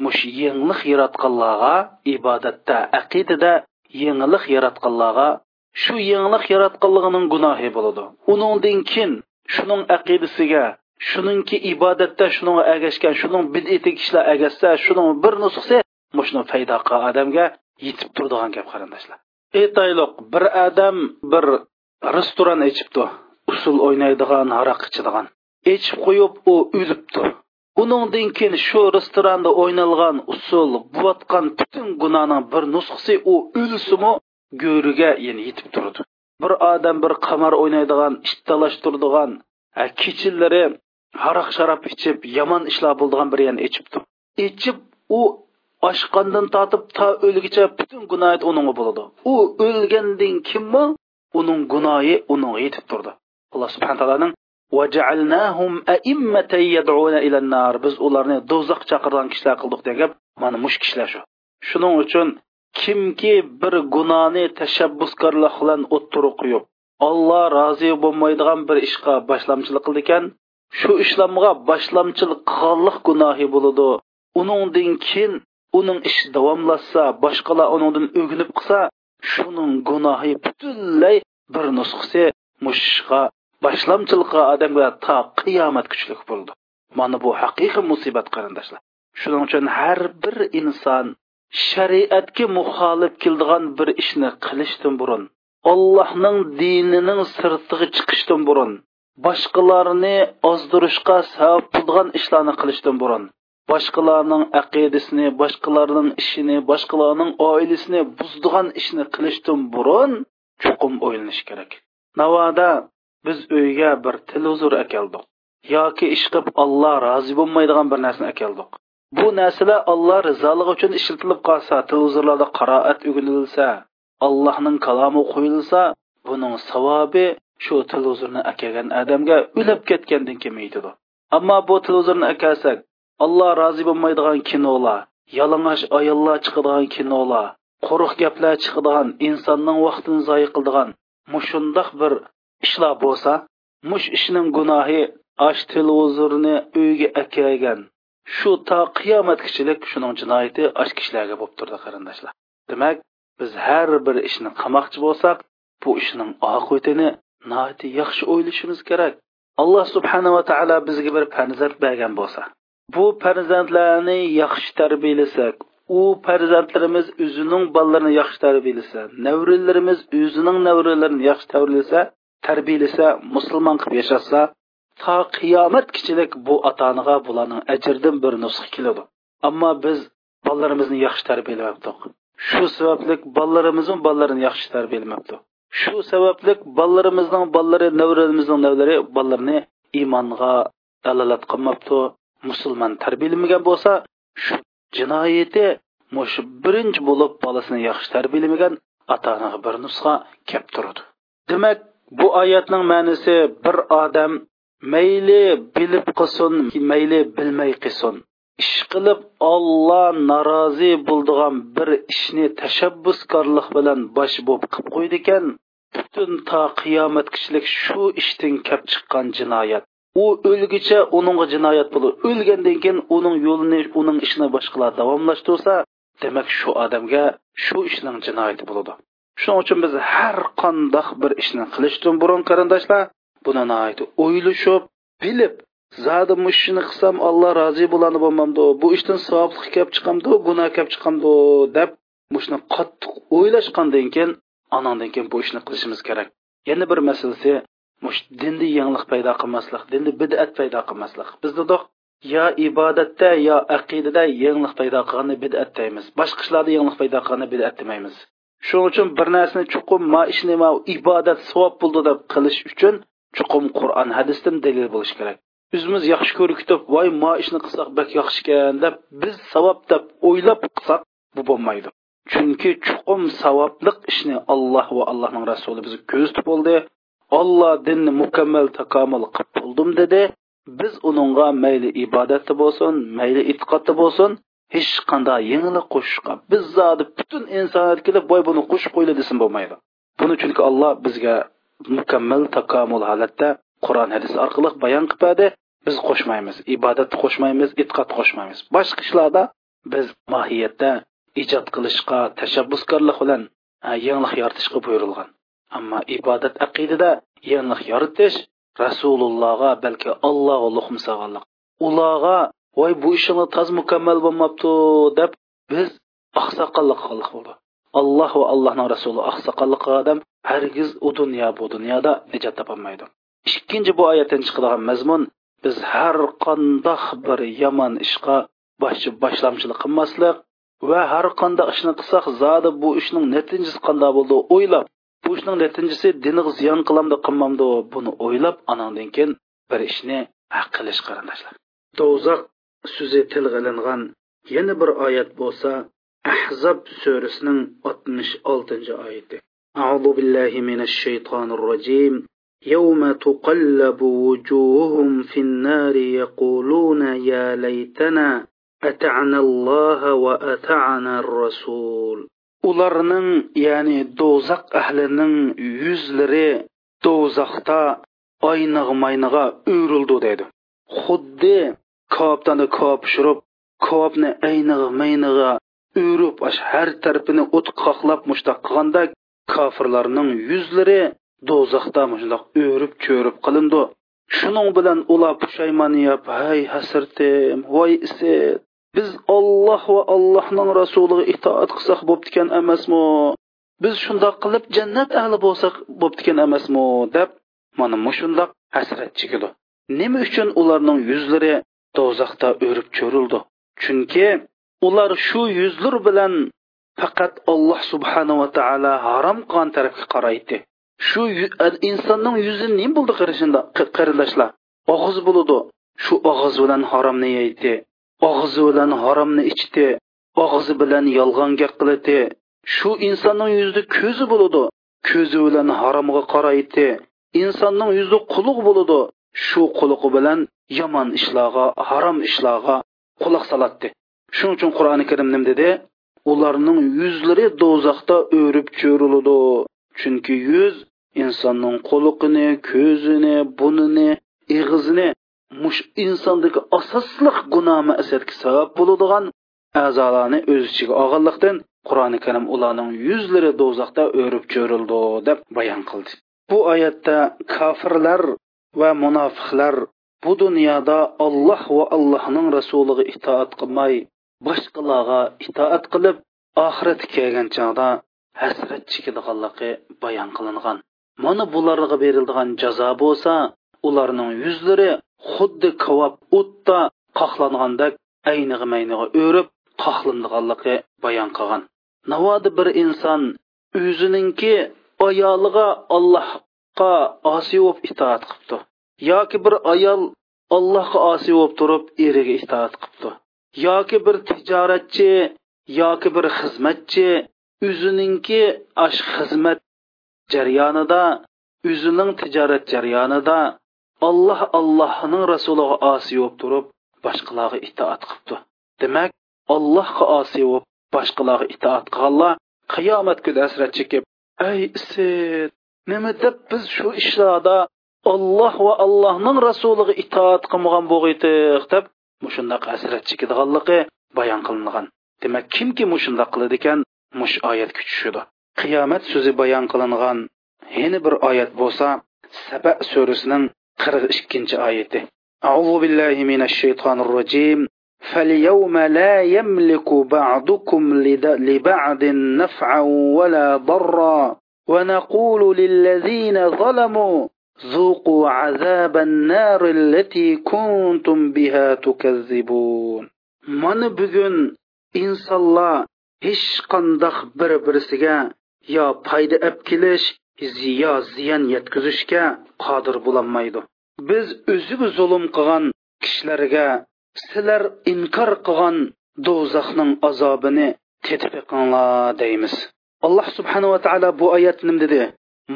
mush yangilik yaratganlarga ibodatda aqidada yangilik yaratganlarga shu yangilik yaratganligining gunohi bo'ladi. Uningdan keyin shuning aqidasiga shuningki ibodatda shuning agashgan shuning bid'iy kishilar agashsa shuning bir nusxasi mushuni paydo qilgan odamga yetib turadigan gap qarindoshlar. Aytaylik bir odam bir restoran ichibdi usul o'ynaydigan aroq ichadigan. Ichib qo'yib u o'libdi uningdan keyin shu restoranda o'ynalgan usul bo'layotgan butun gunohning bir nusxasi u o'lsimi go'riga yani yetib turdi. Bir odam bir qamar o'ynaydigan ish talashtiradigan kechalari haroq sharob ichib yomon ishlar bo'ldigan bir yana ichibdi ichib u oshqondan tortib to o'lgicha butun gunoyat uning bo'ladi. U o'lgandan kimmi uning gunohi uning yetib turdi. Alloh subhana taoloning وجعلناهم أئمة يدعون إلى النار biz ularni do'zax chaqirgan kishilar qildik degan mana mush kishilar shu shuning uchun kimki bir gunohni tashabbuskorlik bilan o'ttiri qo'yib olloh rozi bo'lmaydigan bir ishga boshlamchilik qildi ekan shu ishlamga boshlamchilik qilganlik gunohi bo'ladi uningdan keyin uning ishi davomlashsa boshqalar uningdan o'ginib qilsa shuning gunohi butunlay bir nusxasi mushga boshlamchilikqa odamga to qiyomat kuchlik bo'ldi. Mana bu haqiqiy musibat qarindoshlar. Shuning uchun har bir inson shariatga muxolif keldigan bir ishni qilishdan burun allohning dinining sirtiga chiqishdan burun boshqalarni ozdirishga sabab bo'lgan ishlarni qilishdan burun boshqalarning aqidasini boshqalarning ishini boshqalarning oilasini buzdigan ishni qilishdan burun chuqum o'ylanish kerak. Navoda biz uyga bir televizor akeldik yoki ish qilib olloh rozi bo'lmaydigan bir narsani akeldik bu narsalar olloh rizoligi uchun ishlatilib qolsa televizorlarda qiroat o'gililsa allohning kalomi qo'yilsa buning savobi shu televizorni akelgan odamga o'lib ketgandan keyin yetadi ammo bu televizorni akelsak alloh rozi bo'lmaydigan kinolar yalang'och ayollar chiqadigan kinolar quruq gaplar chiqadigan insonning vaqtini zoyi qiladigan mushundoq bir ishlar bo'lsa mush ishning gunohi ash televizorni uyga akaygan shu to qiyomatgachilik shuning jinoyati ash kishilarga bo'lib turdi qarindoshlar. Demak biz har bir ishni qilmoqchi bo'lsak bu ishning oqibatini yaxshi o'ylashimiz kerak. Alloh subhanava taolo bizga bir farzand bergan bo'lsa bu farzandlarni yaxshi tarbiyalasak u farzandlarimiz o'zining bolalarini yaxshi tarbiyalasa navrilarimiz o'zining navralarini yaxshi tarbiyalasa tarbiyalasa musulmon qilib yashasa to qiyomatgachilik bu ota onaga bularning ajridan bir nusxa keladi. Ammo biz bolalarimizni yaxshi tarbiyalamabdiq shu sababli bolalarimizning bolalarini yaxshi tarbiyalamabdi shu sababli bolalarimizning bolalari navrarimizning navlari bolalarini iymonga dalolat qilmabdi. Musulmon tarbiyalamagan bo'lsa shu jinoyati mushu birinchi bo'lib bolasini yaxshi tarbiyalamagan ota onaga bir nusxa kelib turadi. Demak bu oyatning ma'nosi bir odam mayli bilib qilsin mayli bilmay qilsin. Ish qilib olloh norozi bo'ldigan bir ishni tashabbuskorlik bilan bosh bo'lib qilib qo'ydi ekan butun to qiyomatgachilik shu ishdan kelib chiqqan jinoyat. U o'lgicha uningga jinoyat bo'ladi o'lgandan keyin uning yo'lini uning ishini boshqalar davomlashtirsa demak shu odamga shu ishning jinoyati bo'ladi. Shuning uchun biz har qandoq bir ishni qilishdan burun qarindoshlar buni o'ylashib bilib zodi mushini qilsam alloh rozi bo'ladi bo'lmamdi bu ishdan savobli kelib chiqamdi gunoh kelib chiqamdi deb mushuni qattiq o'ylashgandan keyin anandan keyin bu ishni qilishimiz kerak. Yana bir masalasi mush dinda yangliq paydo qilmaslik dinda bid'at paydo qilmaslik biz dedik yo ibodatda yo aqidada yangliq paydo qilganni bid'at deymiz. Boshqa ishlarda yangliq paydo qilganni bid'at demaymiz. Shuning uchun bir narsani chuqur ma ishni ma ibodat savob bo'ldi deb qilish uchun chuqur qur'on hadisdan dalil bo'lishi kerak. O'zimiz yaxshi ko'rib voy ma ishni qilsak bak yaxshi ekan deb biz savob deb o'ylab qilsak bu bo'lmaydi. Chunki chuqum savobliq ishni alloh va allohning rasuli bizga ko'zitib bo'ldi olloh dinni mukammal takomil qilib bo'ldim dedi. Biz uningga mayli ibodatda bo'lsin mayli e'tiqodda bo'lsin. Hech qanday yangilik qo'shishga biz zodi butun insoniyat kelib buni qo'shib qo'yli desin bo'lmaydi. Buni chunki alloh bizga mukammal takomul holatda qur'on hadis orqali bayon qilibdi biz qo'shmaymiz ibodatni qo'shmaymiz e'tiqod qo'shmaymiz. Boshqa ishlarda biz mohiyatda ijod qilishga tashabbuskorlik bilan e, yangilik yaratishga buyurilgan. Ammo ibodat aqidada yangilik yaratish rasulullohga balki allohga luhum sag'anliq ularga voy bu ishini toz mukammal bo'lmabdi deb biz oqsoqollik qildik bo'ldi alloh va allohning rasuli oqsoqollik odam hargiz u dunyo bu dunyoda najot topolmaydi. Ikkinchi bu oyatdan chiqadigan mazmun biz har qandoq bir yomon ishga boshlamchilik qilmaslik va har qanday ishni qilsak zodi bu ishning natijasi qanday bo'ldi o'ylab bu ishning natijasi diniga ziyon qilamdi qilmamdi buni o'ylab anandan keyin bir ishni haq qilish qarindoshlar do'zax so'zi tilga ilingan yana bir oyat bo'lsa ahzob surasining oltmish oltinchi oyati أعوذ بالله من الشيطان الرجيم يوم تقلب وجوههم في النار يقولون يا ليتنا أتعنا الله وأتعنا الرسول ularning ya'ni do'zax ahlining yuzlari do'zaxda oynig' mayniga o'rildi deydi xuddi kovobdani kovob shurib kovobni aynig'i maynig'a o'rib har tarafini o't qoqlab mushtaq qilganda kofirlarning yuzlari do'zaxda shundoq o'rib cho'rib qilindi. Shuning bilan ular pushaymon yeb hay hasratim voy isi biz olloh va allohning rasuliga itoat qilsak bo'ptikan emasmi? Biz shundoq qilib jannat ahli bo'lsak bo'ptikan emasmi? deb mana mushundoq hasrat chekidi nima uchun ularning yuzlari do'zaxda o'rib cho'rildi chunki ular shu yuzlar bilan faqat alloh subhanava taolo harom qilgan tarafga qaraydi. Shu insonning yuzi nima bo'ldi qarindoshlar og'iz bo'ladi shu og'iz bilan haromni yeydi. Og'izi bilan haromni ichdi. Og'izi bilan yolg'on gap qiladi shu insonning yuzida ko'zi bo'ladi ko'zi bilan haromga qaraydi. Insonning yuzi quluq bo'ladi shu quliqi bilan yomon ishlarga harom ishlarga quloq soladi shuning uchun qur'oni karim nim dedi? Ularning yuzlari do'zaxda o'rib cho'riladi chunki yuz insonning quliqini ko'zini bunini ig'izini mush insondagi asosliq gunoh ma'siyatga sabab bo'ladigan a'zolarni o'z ichiga olganlikdan qur'oni karim ularning yuzlari do'zaxda o'rib cho'rildi deb bayon qildi. Bu oyatda kofirlar va munofiqlar bu dunyoda olloh va allohning rasuliga itoat qilmay boshqalarga itoat qilib oxiratga kelgan chog'da hasrat chekadiganligi bayon qilingan. Mana bularga beriladigan jazo bo'lsa ularning yuzlari xuddi kavob o'tda qoqlangandek ayniga mayniga o'rib qoqlindiganligi bayon qilgan. Бир bir inson o'zininki ayoliga allohga osiy bo'lib itoat qilibdi. Yoki bir ayol allohga osiy bo'lib turib eriga itoat qilibdi. Yoki bir tijoratchi yoki bir xizmatchi o'zininki ash xizmat jarayonida o'zining tijorat jarayonida alloh allohning rasuliga osiy bo'lib turib boshqalarga itoat qilibdi. Demak allohga osiy bo'lib boshqalarga itoat qilganlar qiyomat kuni hasrat chekib ey isit nima deb biz shu ishlarda olloh va allohning rasuliga itoat qilmagan bo'lg'iydiq deb mushundoq hasrat chekadiganligi bayon qilingan demak kimki mushundoq qiladi ekan mush oyat kuchishidi qiyomat so'zi bayon qilingan yana bir oyat bo'lsa saba surasining qirq ikkinchi oyati أعوذ بالله من الشيطان الرجيم فاليوم لا يملك بعضكم لبعض نفعا ولا ضرا ونقول للذين ظلموا ذوقوا عذاب النار التي كنتم بها تكذبون من بugün insonlar hech qandoq bir birisiga yo foyda olib kelish yo ziyon yetkazishga qodir bo'lolmaydi biz o'ziga zulm qilgan kishilarga sizlar inkor qilgan do'zaxning azobini tetib yiqinglar deymiz alloh subhanava taolo bu oyat nim dedi?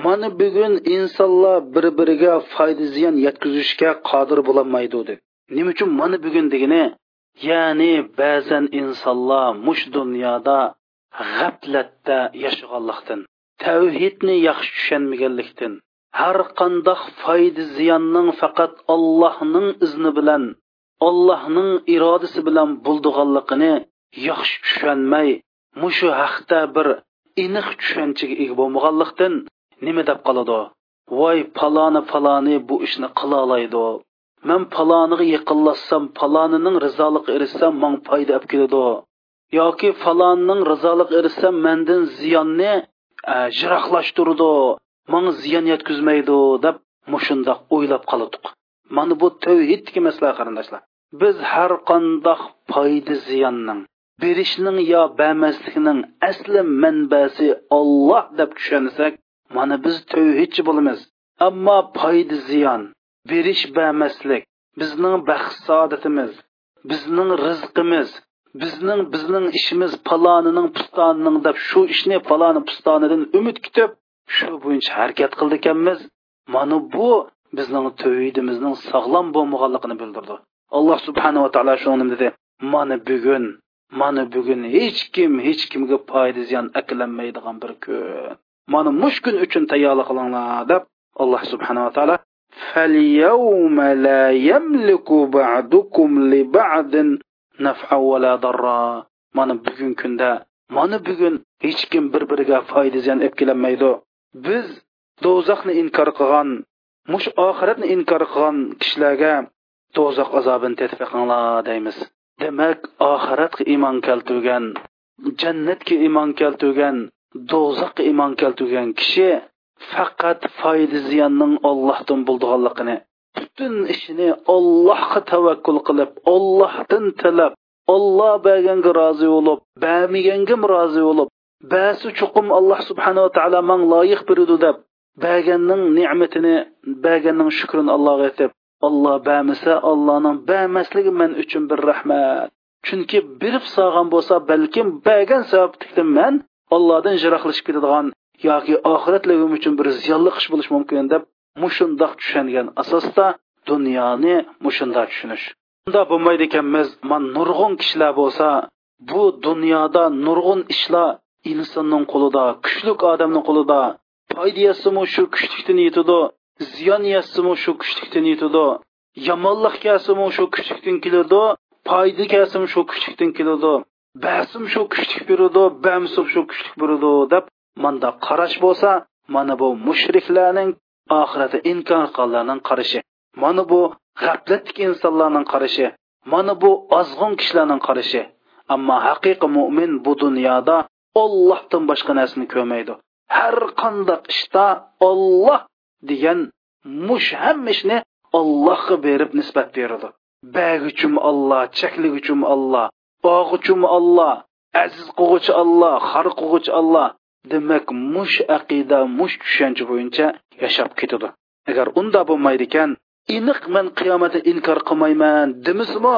Mana bugun insonlar bir biriga foyda ziyon yetkazishga qodir bo'lolmaydi dedi. Nima uchun mana bugun degani e? ya'ni ba'zan insonlar mush dunyoda g'aflatda yashaganlikdan tavhidni yaxshi tushunmaganlikdan har qandoq foyda ziyonning faqat ollohning izni bilan ollohning irodasi bilan bo'ldiganligini yaxshi tushunmay mushu haqda bir aniq tushunchaga ega bo'lmaganlikdan nima deb qoladi? Voy paloni paloni bu ishni qila oladi man paloniga yaqinlashsam palonining rizoliq erishsam man foyda olib keladi. Yoki falonning rizoliq erishsam mandan ziyonni e, jiroqlashtirdi manga ziyon yetkazmaydi deb mushundoq o'ylab qoldik. Mana bu tavhid emaslar qarindoshlar. Biz har qandoq foyda ziyonning berishning yo bermaslikning asli manbasi olloh deb tushunsak mana biz tavhidchi bo'lamiz. Ammo foyda ziyon berish bermaslik bizning baxt saodatimiz bizning rizqimiz bizning bizning ishimiz palonining pustonining deb shu ishni paloni pustonidan umid kutib shu bo'yicha harakat qildi ekanmiz. Mana bu bizning tavhidimizning sog'lom bo'lmaganligini bildirdi. Alloh subhanava taolo shuni dedi mana bugun mana bugun hech kim hech kimga foyda ziyon aklanmaydigan bir kun mana mush kun uchun tayyorlik qilinglar deb alloh subhanava taolo فاليوم لا يملك بعضكم لبعض نفعا ولا ضرا mana bugun kunda mana bugun hech kim bir biriga foyda ziyon olib kelolmaydi biz do'zaxni inkor qilgan mush oxiratni inkor qilgan kishilarga do'zax azobini tetfiqinglar deymiz Demak oxiratga iymon keltirgan jannatga iymon keltirgan do'zaxga iymon keltirgan kishi faqat foyda ziyonning ollohdan bo'ldianligini butun ishini ollohga tavakkul qilib ollohdan tilab olloh berganga rozi bo'lib bermaganga rozi bo'lib basi chuqum alloh subhanava taolo man loyiq berdi deb berganning ne'matini berganning shukrini allohga aytib olloh bermasa ollohning bamasligi men uchun bir rahmat. Chunki berib solgan bo'lsa balkim bergan sabablikdan man ollohdan jiroqlashib ketadigan yoki oxiratligim uchun bir ziyonli ish bo'lishi mumkin deb mushundoq tushungan asosda dunyoni mushundoq tushunish. Unda bo'lmaydi ekanmiz man nurg'un kishilar bo'lsa bu dunyoda nurg'un ishlar insonning qo'lida kuchli odamning qo'lida foyda shu kuchlikdan yetadi ziyon yetsimu shu kuchlikdan yetadi. Yomonlik kelsimi shu kuchlikdan keladi. Foyda kelsimi shu kuchlikdan keladi. Basim shu kuchlik beradi. Bamsib shu kuchlik beradi. Deb manda qarash bo'lsa mana bu mushriklarning oxirati inkor qilganlarning qarashi. Mana bu g'aflatdik insonlarning qarashi. Mana bu ozg'un kishilarning qarashi. Ammo haqiqiy mo'min bu dunyoda ollohdan boshqa narsani ko'rmaydi. Har qanday ishda olloh degan mush hamma ishni ollohga berib nisbat beradi. Baguchum olloh chaklig'uchum olloh og'uchum olloh aziz qilg'uchi olloh xor qilg'uchi olloh demak mush aqida mush tushuncha bo'yicha yashab ketadi. Agar unda bo'lmaydi ekan iniq men qiyomatni inkor qilmayman demismi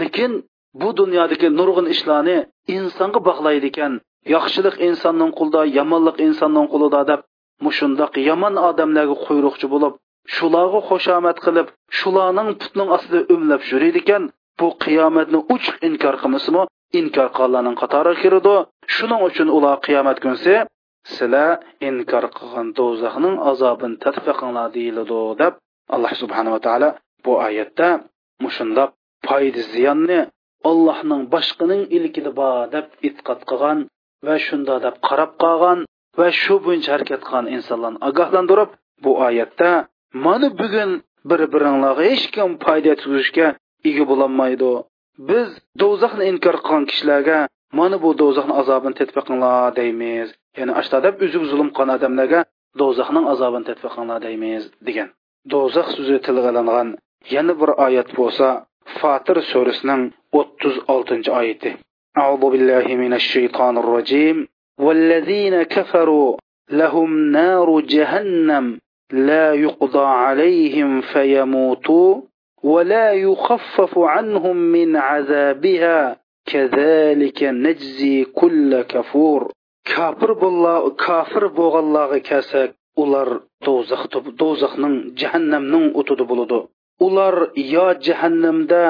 lekin bu dunyodagi nurg'un ishlarni insonga bog'laydi ekan. Yaxshilik insonning qulida yomonlik insonning qulida deb mushundoq yomon odamlarga quyruqchi bo'lib shularga xushomad qilib shularning putning ostida o'mlab yuradi ekan bu qiyomatni uchiq inkor qilmasimi inkor qilganlarning qatoriga kiradi shuning uchun ular qiyomat kunsi sizlar inkor qilgan do'zaxning azobini tatbiqinglar deyiladi deb alloh subhanava taolo bu oyatda mushundoq foyda ziyonni allohning boshqaning ilkida bor deb e'tiqod qilgan va shunda deb qarab qolgan. va shu bo'yicha harakat qilgan insonlarni ogohlantirib bu oyatda mana bugun bir biringlarga hech kim foyda yetkazishga ega bo'lolmaydi biz do'zaxni inkor qilgan kishilarga mana bu do'zaxni azobini tatbiqinglar deymiz ya'ni ashta deb uzuk zulm qilgan odamlarga do'zaxning azobini tatbiqinglar deymiz degan do'zax so'zi tilga olingan yana bir oyat bo'lsa fatir surasining o'ttiz oltinchi oyati أعوذ بالله من الشيطان الرجيم والذين كفروا لهم نار جهنم لا يقضى عليهم فيموتوا ولا يخفف عنهم من عذابها. كذلك نجزي كل كفور. كافر بالله كافر بوغالله كاسك ular do'zax do'zaxning jahannamning o'tida bo'ladi ular yo jahannamda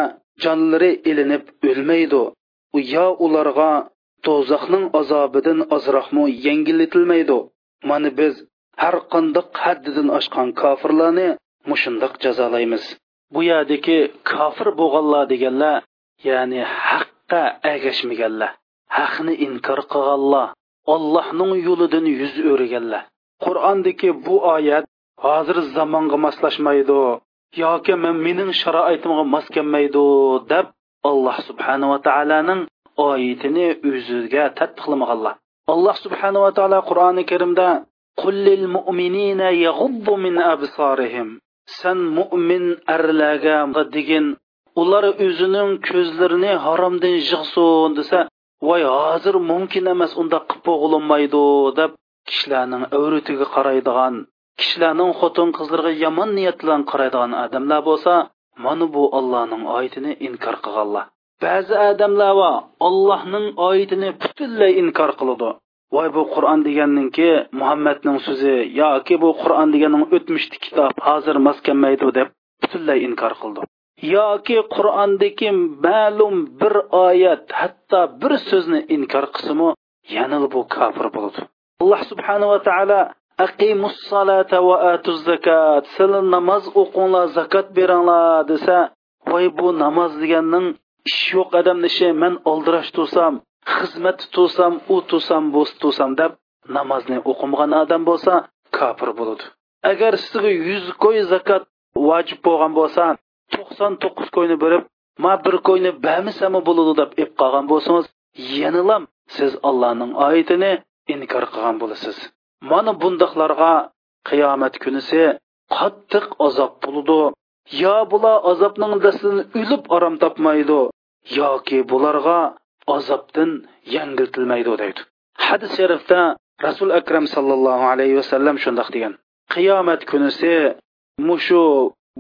jonlari ilinib o'lmaydi yo ularga do'zaxning azobidan ozroqmi yengillitilmaydi mana biz har qandoq haddidan oshgan kofirlarni mushundoq jazolaymiz. Bu yerdagi kofir bo'lganlar deganlar ya'ni haqqa agashmaganlar haqni inkor qilganlar ollohning yo'lidan yuz o'rganlar. Qur'ondagi bu oyat hozir zamonga moslashmaydi yoki men mening sharoitimga mos kelmaydi deb alloh subhanava taoloning oyatini o'ziga tatbiqlamaganlar alloh subhanava taolo qur'oni karimda qullil mu'minina yaghubbu min absarihim. San mu'min arlarga degin ular o'zining ko'zlarini haromdan yig'sin desa voy hozir mumkin emas unda qilib bo'g'ilmaydi deb kishilarning avratiga qaraydigan kishilarning xotin qizlarga yomon niyat bilan qaraydigan odamlar bo'lsa mana bu ollohning oyatini inkor qilganlar. Ba'zi odamlar va ollohning oyatini butunlay inkor qiladi. Voy bu qur'on deganninki muhammadning so'zi yoki bu qur'on deganning o'tmishdi kitob hozir mos kelmaydi deb butunlay inkor qildi. Yoki qur'ondagi ma'lum bir oyat hatto bir so'zni inkor qilsimi yana bu kofir bo'ladi. Alloh subhanava taolo aqimus va atuz zakat sizlar namoz o'qinglar zakot beringlar desa voy bu namoz deganning ish yo'q odamni ishi man oldirash tursam xizmat tursam u tursam bu tursam deb namozni o'qimagan odam bo'lsa kofir bo'ladi. Agar sizga yuz qo'y zakot vojib bo'lgan bo'lsa to'qson to'qqiz qo'yni berib ma bir qo'yni bamisami bo'ladi deb ep qolgan bo'lsangiz yanalam siz allohning oyatini inkor qilgan bo'lasiz. Mana bundoqlarga qiyomat kunisi qattiq azob bo'ladi. Yo bular azobning dastidan o'lib orom topmaydi yoki bularga azobdan yangiltilmaydi deydi. Hadis sharifda rasul akram sallallohu alayhi vasallam shundoq degan. Qiyomat kunisi mushu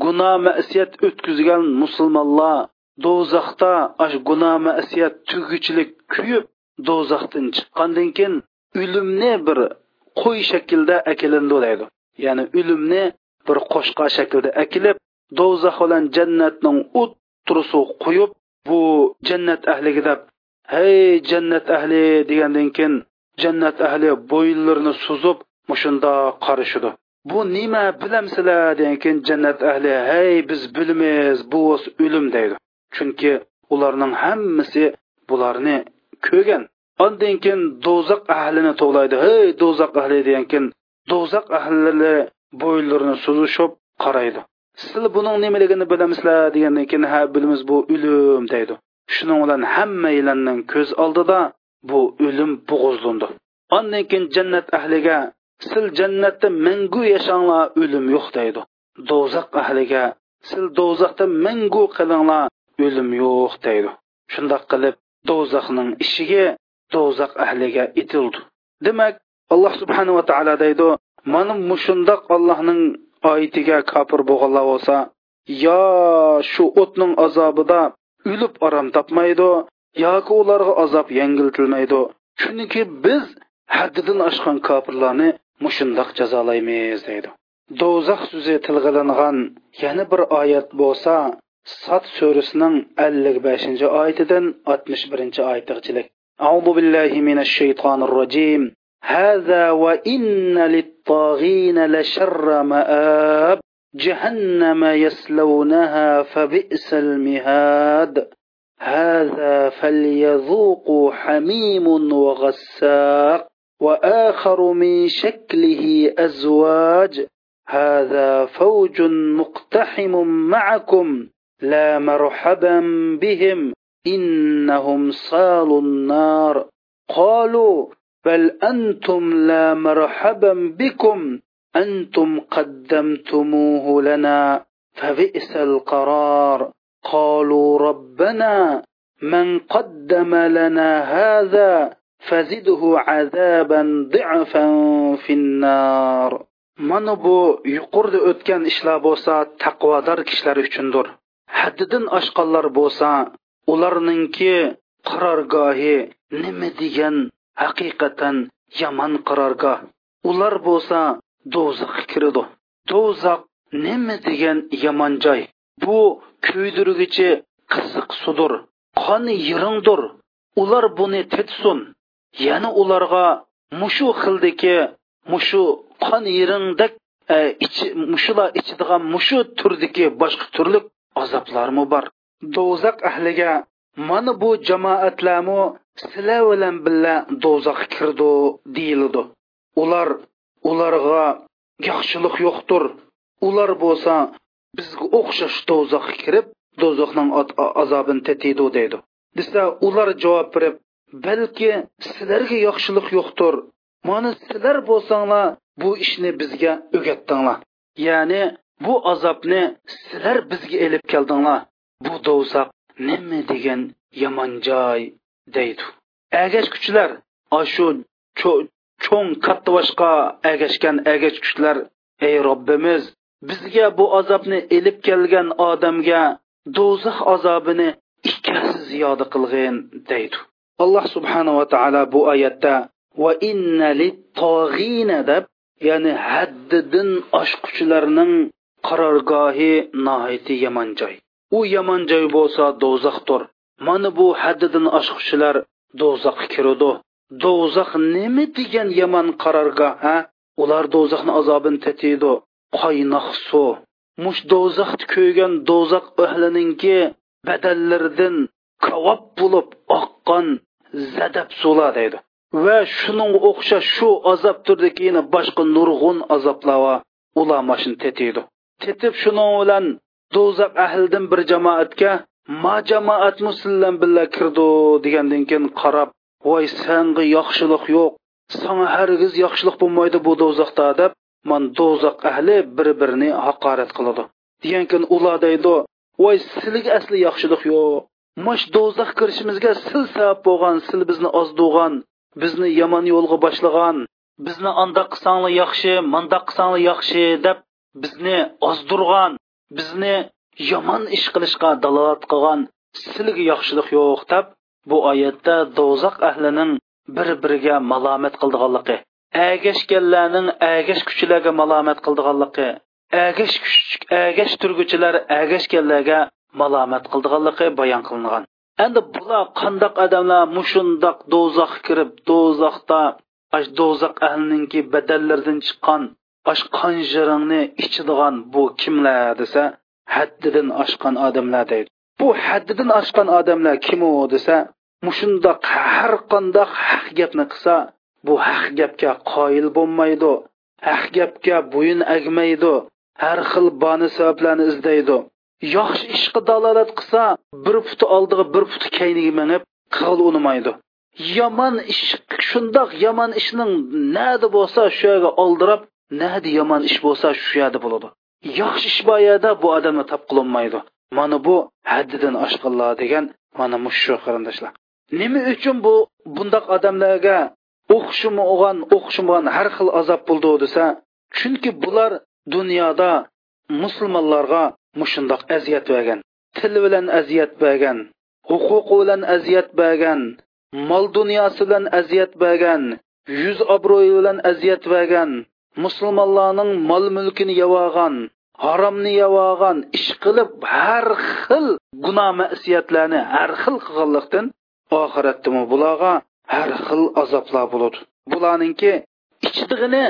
gunoh masiyat o'tkazgan musulmonlar do'zaxda ash gunoh masiyat tuguchilik kuyib do'zaxdan chiqqandan keyin o'limni bir qo'y shaklda akilindi deydi. Ya'ni o'limni bir qo'shqa shaklda akilib do'zax bilan jannatning o'ttirisi qo'yib bu jannat ahliga deb hey jannat ahli degandan keyin jannat ahli bo'yinlarini suzib mushunda qarishidi bu nima bilamsizlar? degan keyin jannat ahli hey biz bilmaymiz bu o'lim deydi. Chunki ularning hammasi bularni ko'rgan. Ondan keyin do'zax ahlini to'g'laydi. Hey do'zax ahli degan keyin do'zax ahlilari bo'yinlarini suzishib qaraydi. Sizlar buning nimaligini bilamizlar degandan keyin ha bilamiz bu o'lim deydi. Shuning bilan hammalarning ko'z oldida bu o'lim bo'g'izlandi. Ondan keyin jannat ahliga sil jannatda mangu yashanglar o'lim yo'q deydi. Do'zax ahliga sil do'zaxda mangu qilinglar o'lim yo'q deydi. Shundoq qilib do'zaxning ishiga do'zax ahliga itildi. Demak alloh subhanava taolo deydi mana mushundoq allohning oyatiga kofir bo'lganlar bo'lsa yo shu o'tning azobida o'lib orom topmaydi yoki ularga azob yengiltilmaydi chunki biz haddidan oshgan kofirlarni mushundoq jazolaymiz deydi do'zax so'zi tilg'ilingan yana bir oyat bo'lsa sat surasining ellik beshinchi oyatidan oltmish birinchi oyatigachilik أعوذ بالله من الشيطان الرجيم هذا وإن للطاغين لشر مآب جهنم يسلونها فبئس المهاد. هذا فليذوقوا حميم وغساق وآخر من شكله أزواج. هذا فوج مقتحم معكم لا مرحبا بهم إنهم صالوا النار. قالوا بل أنتم لا مرحبا بكم أنتم قدمتموه لنا فبئس القرار قالوا ربنا من قدم لنا هذا فزده عذابا ضعفا في النار mana bu yuqorida o'tgan ishlar bo'lsa taqvodor kishilar uchundir haddidan oshqanlar bo'lsa ularningki qarorgohi nima degan haqiqatan yomon qarorgoh. Ular bo'lsa do'zaxga kiradi. Do'zax nima degan yomon joy? Bu kuydirgichi qiziq sudur qoni yiringdir. Ular buni tetsun yana ularga mushu xildiki mushu qon yiringdek e, ichi mushular ichadigan mushu turdiki boshqa turli azoblarmi bor do'zax ahliga mana bu jamoatlarmi sizlar bilan birga do'zaxga kirdi deyiladi ular ularga yaxshilik yo'qdir. Ular bo'lsa bizga o'xshash do'zaxga kirib do'zaxning azobini tatiydi deydi. Desa ular javob berib balki sizlarga yaxshilik yo'qdir. Mana sizlar bo'lsanglar bu ishni bizga o'gatdinglar ya'ni bu azobni sizlar bizga elib keldinglar. Bu do'zax nima degan yomon joy deydi. Agash kuchlar shu cho'ng katta boshqa agashgan agash kuchlar ey robbimiz bizga bu azobni elib kelgan odamga do'zax azobini ikkasi ziyoda qilg'in deydi. Alloh subhanava taolo bu oyatda va inna littog'ina deb ya'ni haddidan oshquchilarning qarorgohi nihoyatda yomon joy. U yomon joy bo'lsa do'zaxdir mana bu haddidan oshquchilar do'zaxga kiradi do'zax nima degan yomon qarorgoh ha? Ular do'zaxni azobini tatiydi. Qaynoq suv. Mush do'zaxni ko'ygan do'zax ahlininki badallaridan kavob bo'lib oqqan zadab suvlar deydi. Va shuning o'xshash shu azob turdiki yana boshqa nurg'un azoblar ular mashini tetiydi tetib shuning bilan do'zax ahlidan bir jamoatga ma jamoat musullan billa kirdi degandan keyin qarab voy sanga yaxshilik yo'q sanga hargiz yaxshilik bo'lmaydi bu do'zaxda deb man do'zax ahli bir birini haqorat qiladi. Degan keyin ular deydi voy sizlarga asli yaxshilik yo'q mush do'zax kirishimizga sil sabab bo'lgan sil bizni ozdug'an bizni yomon yo'lga boshlagan bizni andoq qilsanglar yaxshi mandoq qilsanglar yaxshi deb bizni ozdirgan bizni yomon ish qilishga dalolat qilgan sizlarga yaxshilik yo'q deb bu oyatda do'zax ahlining bir biriga malomat qildiganligi agashganlarning agash kuchlarga malomat qildiganligi agash kuch agash turguchilar agashganlarga malomat qildiganligi bayon qilingan. Endi bular qandoq odamlar mushundoq do'zaxga kirib do'zaxda do'zax ahlininki badallaridan chiqqan osh qanjiringni ichadigan bu kimlar desa haddidan oshgan odamlar deydi. Bu haddidan oshgan odamlar kim u desa mushundoq har qandoq haq gapni qilsa bu haq gapga qoyil bo'lmaydi haq gapga bo'yin agmaydi har xil bani sabablarni izlaydi. Yaxshi ishga dalolat qilsa bir puti oldiga bir puti kayniga minib qil unimaydi. Yomon ish shundoq yomon ishning nadi bo'lsa shu yerga oldirab nada yomon ish bo'lsa shu yerda bo'ladi. Yaxshi ish bor yerda bu odamni tap mana bu haddidan oshqanlar degan mana mushu qarindoshlar. Nima uchun bu bundoq odamlarga o'qishimi o'g'an o'xshamagan har xil azob bo'ldi desa chunki bular dunyoda musulmonlarga mushundoq aziyat bergan til bilan aziyat bergan huquqi bilan aziyat bergan mol dunyosi bilan aziyat bergan yuz obro'yi bilan aziyat bergan musulmonlarning mol mulkini yevogan haromni yevogan ish qilib har xil gunoh masiyatlarni har xil qilganlikdan oxiratdimi bularga har xil azoblar bo'ladi. Bularninki ichdig'ini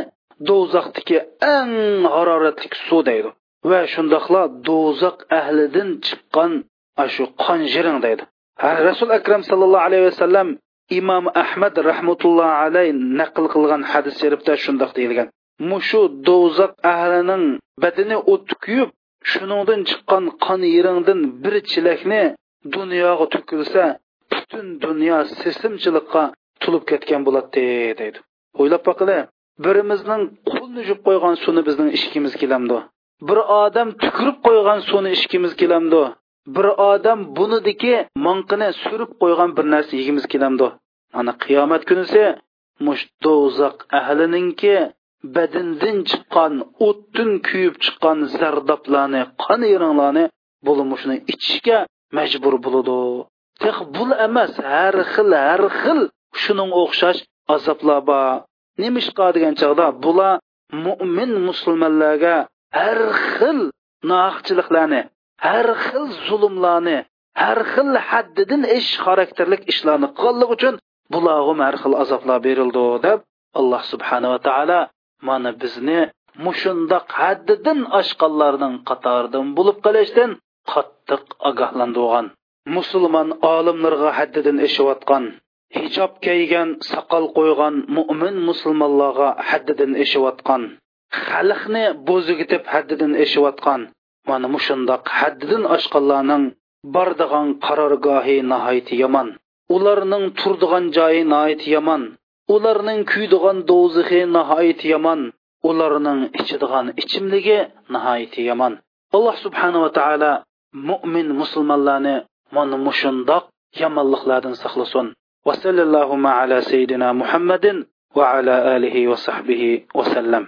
do'zaxdagi eng haroratli suv deydi va shundoqla do'zax ahlidan chiqqan shu qon jiring deydi. Rasul akram sallallohu alayhi vasallam imom ahmad rahmatullohi alayh naql qilgan hadis sharifda shundoq deyilgan. Mushu do'zax ahlining badini o't kuyib shuningdan chiqqan qon yiringdan bir chilakni dunyoga to'kilsa butun dunyo sesimchilikqa tulib ketgan bo'ladi deydi. O'ylab boqili birimizning qo'lni yuvib qo'ygan suvni bizning ishkimiz kelamdi. Bir odam tukirib qo'ygan suvni ishkimiz kelamdi. Bir odam bunidiki manqini surib qo'ygan bir narsa yegimiz kelamdi. Ana qiyomat kunisi mush do'zax ahlininki badindan chiqqan o'tdan kuyib chiqqan zardoblarni qon yeringlarni bo'lmushni ichishga majbur bo'ladi tex bul emas har xil har xil shuning o'xshash azoblar bor nimishqa degan chog'da bular mo'min musulmonlarga har xil nohaqchiliklarni har xil zulmlarni har xil haddidan ish xarakterlik ishlarni qilganlik uchun bularga har xil azoblar berildi deb alloh subhanava taolo mana bizni mushundoq haddidan oshqanlarning qatoridan bo'lib qolishdan qattiq ogohlantirgan. Musulmon olimlarga haddidan eshiyotgan hijob kiygan soqol qo'ygan mo'min musulmonlarga haddidan eshiyotgan xalqni bo'zigitib haddidan eshiyotgan mana mushundoq haddidan oshqanlarning bordigan qarorgohi nihoyat yomon. Ularning turdigan joyi nihoyat yomon. ularning kuydigan do'zaxi nihoyat yomon ularning ichidigan ichimligi nihoyat yomon. Alloh subhanava taolo mo'min musulmonlarni mana mushundoq yomonliklardan saqlasin. Va sallallohu ala sayyidina muhammadin va ala alihi va sahbihi vasallam